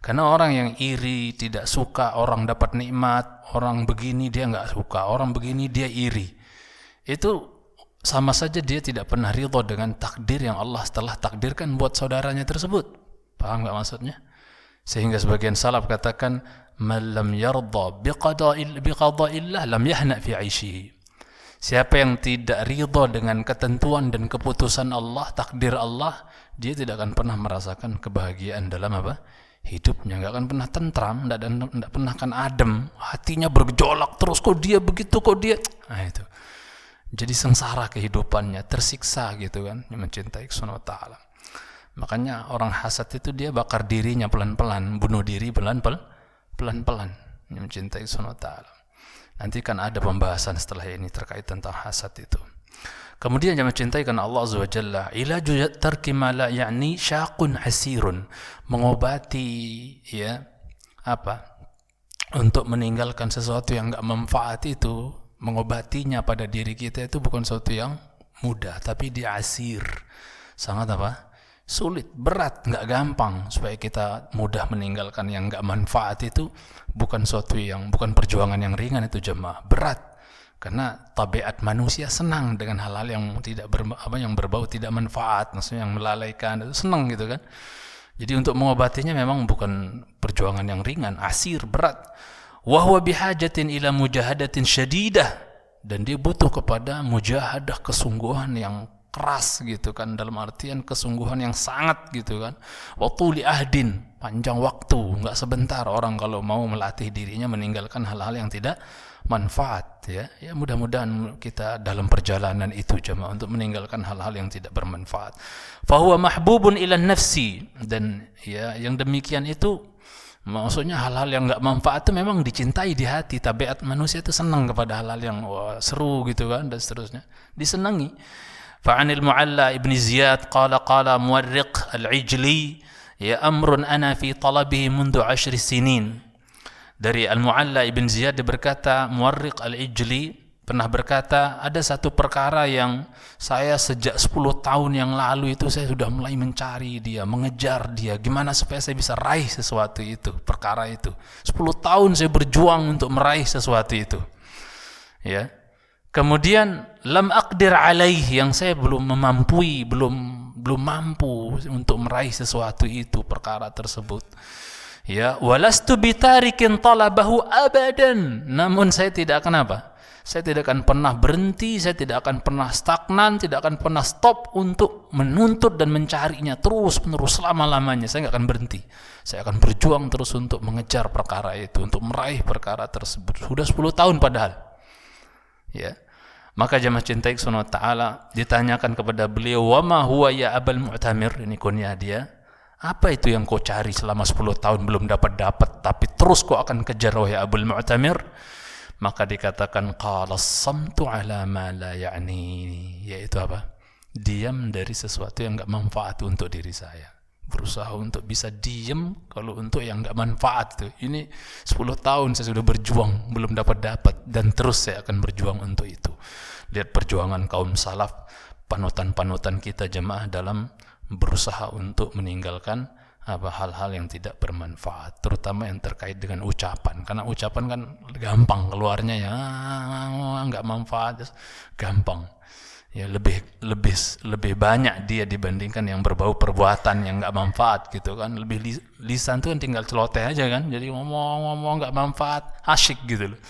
Karena orang yang iri, tidak suka orang dapat nikmat, orang begini dia nggak suka, orang begini dia iri. Itu sama saja dia tidak pernah ridho dengan takdir yang Allah telah takdirkan buat saudaranya tersebut. Paham nggak maksudnya? Sehingga sebagian salaf katakan man lam yarda biqada'illah lam yahna fi 'aishihi. Siapa yang tidak ridha dengan ketentuan dan keputusan Allah, takdir Allah, dia tidak akan pernah merasakan kebahagiaan dalam apa? hidupnya nggak akan pernah tentram, nggak nggak pernah akan adem, hatinya bergejolak terus kok dia begitu kok dia, nah itu. Jadi sengsara kehidupannya, tersiksa gitu kan, mencintai Subhanahu taala. Makanya orang hasad itu dia bakar dirinya pelan-pelan, bunuh diri pelan-pelan, pelan-pelan, mencintai Subhanahu taala. Nanti kan ada pembahasan setelah ini terkait tentang hasad itu. Kemudian yang mencintai karena Allah Azza wa Jalla, ilaju tarki ma la ya'ni syaqun hasirun. Mengobati ya apa? Untuk meninggalkan sesuatu yang enggak manfaat itu mengobatinya pada diri kita itu bukan sesuatu yang mudah tapi dia asir sangat apa sulit berat nggak gampang supaya kita mudah meninggalkan yang nggak manfaat itu bukan sesuatu yang bukan perjuangan yang ringan itu jemaah. Berat. Karena tabiat manusia senang dengan hal-hal yang tidak ber, apa yang berbau tidak manfaat maksudnya yang melalaikan itu senang gitu kan. Jadi untuk mengobatinya memang bukan perjuangan yang ringan asir berat. Wahwa bihajatin ila mujahadatin syadidah. Dan dia butuh kepada mujahadah kesungguhan yang keras gitu kan dalam artian kesungguhan yang sangat gitu kan waktu ahdin panjang waktu nggak sebentar orang kalau mau melatih dirinya meninggalkan hal-hal yang tidak manfaat ya ya mudah-mudahan kita dalam perjalanan itu jemaah untuk meninggalkan hal-hal yang tidak bermanfaat fahuwa mahbubun ila nafsi dan ya yang demikian itu Maksudnya hal-hal yang nggak manfaat itu memang dicintai di hati. Tabiat manusia itu senang kepada hal-hal yang wah, seru gitu kan dan seterusnya. Disenangi. Fa'anil Mu'alla ibn Ziyad qala qala muwarriq al-ijli ya amrun ana fi talabihi mundu ashri sinin. Dari Al-Mu'alla ibn Ziyad berkata muwarriq al-ijli pernah berkata ada satu perkara yang saya sejak 10 tahun yang lalu itu saya sudah mulai mencari dia, mengejar dia, gimana supaya saya bisa raih sesuatu itu, perkara itu. 10 tahun saya berjuang untuk meraih sesuatu itu. Ya. Kemudian lam aqdir alaih yang saya belum memampui, belum belum mampu untuk meraih sesuatu itu, perkara tersebut. Ya, walastu bitarikin talabahu abadan. Namun saya tidak akan apa? Saya tidak akan pernah berhenti, saya tidak akan pernah stagnan, tidak akan pernah stop untuk menuntut dan mencarinya terus menerus selama-lamanya. Saya nggak akan berhenti. Saya akan berjuang terus untuk mengejar perkara itu, untuk meraih perkara tersebut. Sudah 10 tahun padahal. Ya. Maka jemaah cinta Subhanahu taala ditanyakan kepada beliau, "Wa huwa ya Abul Mu'tamir?" Ini kunyah dia. Apa itu yang kau cari selama 10 tahun belum dapat dapat tapi terus kau akan kejar wahai Abul Mu'tamir? maka dikatakan qala samtu ala ma la ya'ni yaitu apa diam dari sesuatu yang enggak manfaat untuk diri saya berusaha untuk bisa diam kalau untuk yang enggak manfaat itu ini 10 tahun saya sudah berjuang belum dapat dapat dan terus saya akan berjuang untuk itu. Lihat perjuangan kaum salaf panutan-panutan kita jemaah dalam berusaha untuk meninggalkan apa hal-hal yang tidak bermanfaat terutama yang terkait dengan ucapan. Karena ucapan kan gampang keluarnya ya nggak manfaat gampang ya lebih lebih lebih banyak dia dibandingkan yang berbau perbuatan yang nggak manfaat gitu kan. Lebih li, lisan tuh kan tinggal celoteh aja kan. Jadi ngomong-ngomong nggak manfaat asyik gitu loh.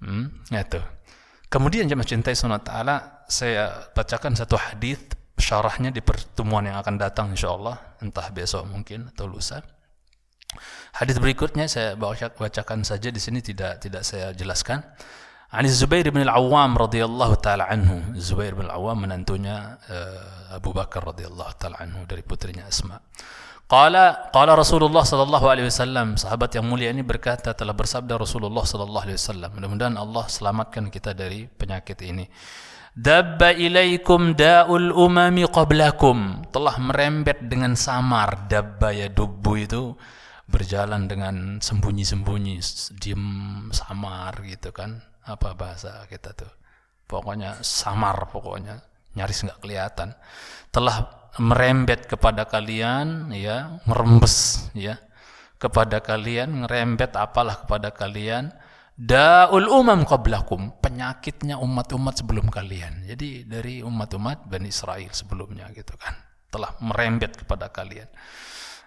Hmm, itu kemudian jemaah cintai sunnah taala saya bacakan satu hadis syarahnya di pertemuan yang akan datang insyaallah entah besok mungkin atau lusa. Hadis berikutnya saya bacakan saja di sini tidak tidak saya jelaskan Ani Zubair bin Al-Awwam radhiyallahu taala anhu. Zubair bin Al-Awwam menantunya uh, Abu Bakar radhiyallahu taala anhu dari putrinya Asma. Qala qala Rasulullah sallallahu alaihi wasallam sahabat yang mulia ini berkata telah bersabda Rasulullah sallallahu alaihi wasallam. Mudah-mudahan Allah selamatkan kita dari penyakit ini. Dabba ilaikum da'ul umami qablakum. Telah merembet dengan samar dabba ya dubbu itu berjalan dengan sembunyi-sembunyi diem samar gitu kan apa bahasa kita tuh? Pokoknya samar pokoknya. Nyaris nggak kelihatan. Telah merembet kepada kalian ya merembes ya. Kepada kalian ngerembet apalah kepada kalian. Daul umam qablakum, penyakitnya umat-umat sebelum kalian. Jadi dari umat-umat Bani Israel sebelumnya gitu kan, telah merembet kepada kalian.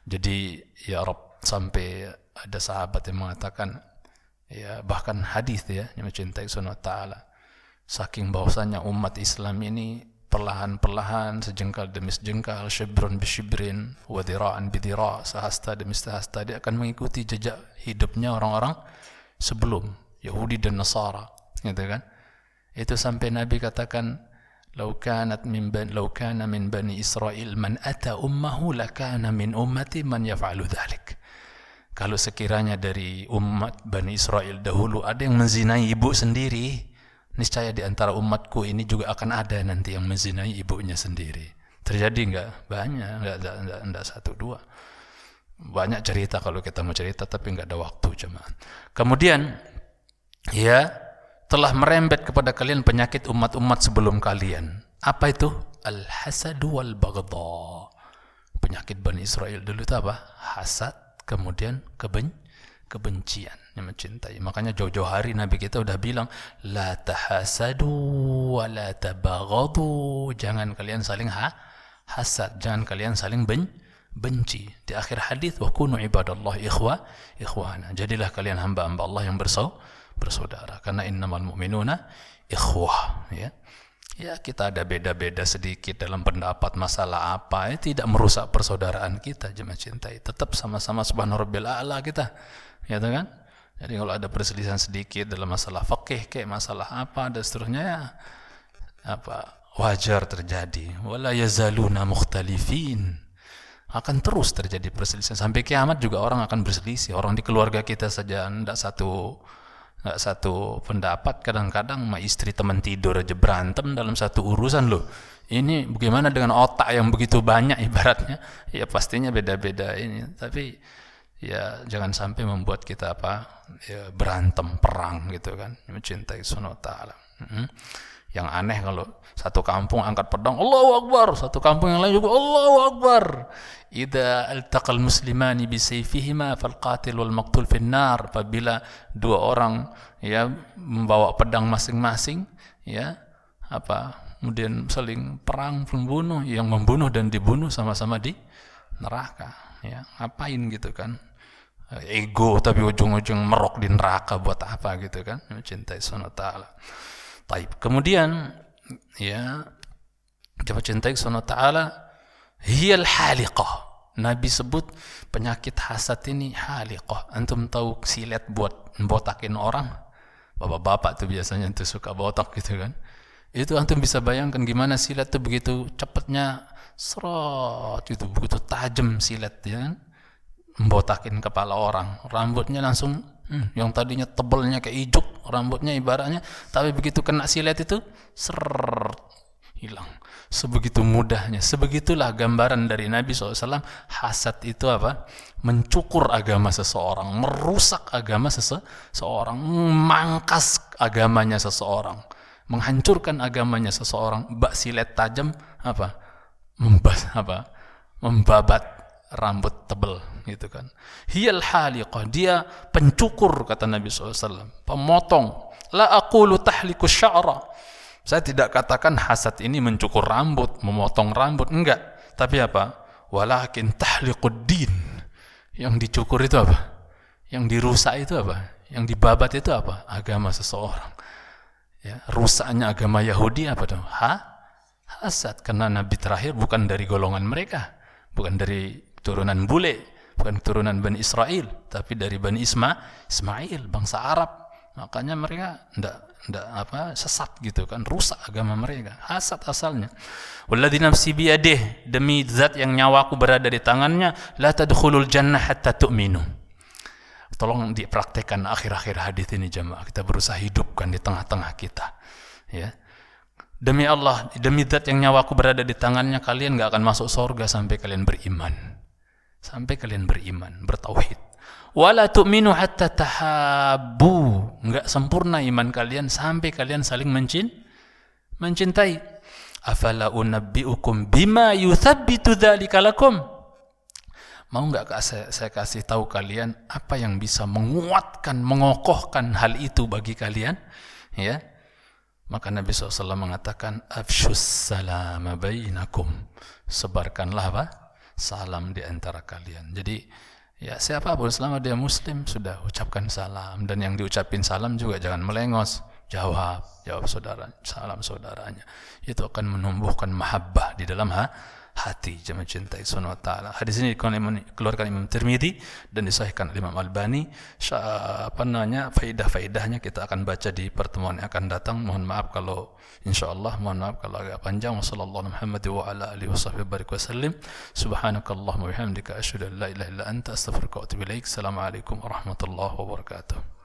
Jadi ya Rob sampai ada sahabat yang mengatakan ya bahkan hadis ya yang mencintai sunnah taala. Saking bahwasanya umat Islam ini perlahan-perlahan sejengkal demi sejengkal syibrun bisyibrin wadiraan bidira sehasta demi sehasta dia akan mengikuti jejak hidupnya orang-orang sebelum Yahudi dan Nasara gitu kan? Itu sampai Nabi katakan "Lau kanat min ban lau kana min bani Israel man ata ummahu lakana min ummati man yaf'alu dhalik kalau sekiranya dari umat Bani Israel dahulu ada yang menzinai ibu sendiri niscaya di antara umatku ini juga akan ada nanti yang menzinai ibunya sendiri. Terjadi enggak? Banyak, enggak, enggak, enggak, enggak satu dua. Banyak cerita kalau kita mau cerita tapi enggak ada waktu cuma. Kemudian ya telah merembet kepada kalian penyakit umat-umat sebelum kalian. Apa itu? Al-hasad wal baghdha. Penyakit Bani Israel dulu itu apa? Hasad, kemudian kebenci kebencian yang mencintai. Makanya jauh-jauh hari Nabi kita udah bilang la tahasadu wa la tabaghadu jangan kalian saling ha hasad jangan kalian saling ben benci. Di akhir hadis wa kunu ibadallah ikhwa ikhwana. Jadilah kalian hamba-hamba Allah yang bersau bersaudara. Karena innamal mu'minuna ikhwah ya ya kita ada beda-beda sedikit dalam pendapat masalah apa. Ya tidak merusak persaudaraan kita jemaah cintai. Tetap sama-sama subhanahu rabbil a'la kita. Ya kan? Jadi kalau ada perselisihan sedikit dalam masalah fakih kayak masalah apa dan seterusnya ya apa wajar terjadi. Wala yazaluna mukhtalifin. Akan terus terjadi perselisihan. Sampai kiamat juga orang akan berselisih. Orang di keluarga kita saja tidak satu nggak satu pendapat kadang-kadang sama istri teman tidur aja berantem dalam satu urusan loh. Ini bagaimana dengan otak yang begitu banyak ibaratnya? Ya pastinya beda-beda ini. Tapi ya jangan sampai membuat kita apa ya, berantem perang gitu kan. Mencintai sunnah taala. Hmm. Yang aneh kalau satu kampung angkat pedang Allahu Akbar. Satu kampung yang lain juga Allahu Akbar. Idza altaqal muslimani bi sayfihima fal qatil wal maqtul fin nar apabila dua orang ya membawa pedang masing-masing ya apa kemudian saling perang membunuh yang membunuh dan dibunuh sama-sama di neraka ya ngapain gitu kan? Ego tapi ujung-ujung merok di neraka buat apa gitu kan? Mencintai sunnah ta'ala Taib. kemudian ya coba cintai sunnah ta'ala hiyal haliqah. Nabi sebut penyakit hasad ini haliqah. Antum tahu silet buat botakin orang? Bapak-bapak tuh biasanya tuh suka botak gitu kan. Itu antum bisa bayangkan gimana silet tuh begitu cepatnya serot itu begitu tajam silet ya kan? Membotakin kepala orang. Rambutnya langsung hmm, yang tadinya tebalnya kayak ijuk rambutnya ibaratnya tapi begitu kena silet itu ser hilang. Sebegitu mudahnya sebegitulah gambaran dari Nabi SAW hasad itu apa? Mencukur agama seseorang merusak agama seseorang mangkas agamanya seseorang menghancurkan agamanya seseorang bak silet tajam apa? Membas apa? Membabat rambut tebal gitu kan. Hiyal haliqah, dia pencukur kata Nabi SAW, pemotong. La aqulu tahliku sya'ra. Saya tidak katakan hasad ini mencukur rambut, memotong rambut, enggak. Tapi apa? Walakin tahliqud din. Yang dicukur itu apa? Yang dirusak itu apa? Yang dibabat itu apa? Agama seseorang. Ya, rusaknya agama Yahudi apa tuh? Ha? Hasad karena nabi terakhir bukan dari golongan mereka, bukan dari turunan bule, bukan turunan Bani Israel, tapi dari Bani Isma, Ismail, bangsa Arab. Makanya mereka ndak ndak apa sesat gitu kan, rusak agama mereka. Hasad asalnya. Walladzi nafsi biyadih, demi zat yang nyawaku berada di tangannya, la tadkhulul jannah hatta tu'minu. Tolong dipraktekkan akhir-akhir hadis ini jemaah. Kita berusaha hidupkan di tengah-tengah kita. Ya. Demi Allah, demi zat yang nyawaku berada di tangannya, kalian gak akan masuk surga sampai kalian beriman sampai kalian beriman, bertauhid. Wala tu'minu hatta tahabbu. Enggak sempurna iman kalian sampai kalian saling mencin mencintai. Afala unabbiukum bima yuthabbitu dzalika lakum? Mau enggak saya, saya kasih tahu kalian apa yang bisa menguatkan, mengokohkan hal itu bagi kalian? Ya. Maka Nabi SAW mengatakan, Afshus salam bainakum. Sebarkanlah apa? Salam di antara kalian. Jadi ya siapa pun selama dia muslim sudah ucapkan salam dan yang diucapin salam juga jangan melengos. jawab jawab saudara salam saudaranya itu akan menumbuhkan mahabbah di dalam ha, hati jemaah cintai subhanahu wa taala. Hadis ini dikeluarkan Imam Tirmidzi dan disahihkan oleh Imam Albani. Apa namanya? Faidah-faidahnya kita akan baca di pertemuan yang akan datang. Mohon maaf kalau insyaallah mohon maaf kalau agak panjang. Wassallallahu wa ala alihi washabbihi barik wasallim. Subhanakallahumma wa bihamdika asyhadu an la ilaha illa anta astaghfiruka wa atubu ilaik. Assalamualaikum warahmatullahi wabarakatuh.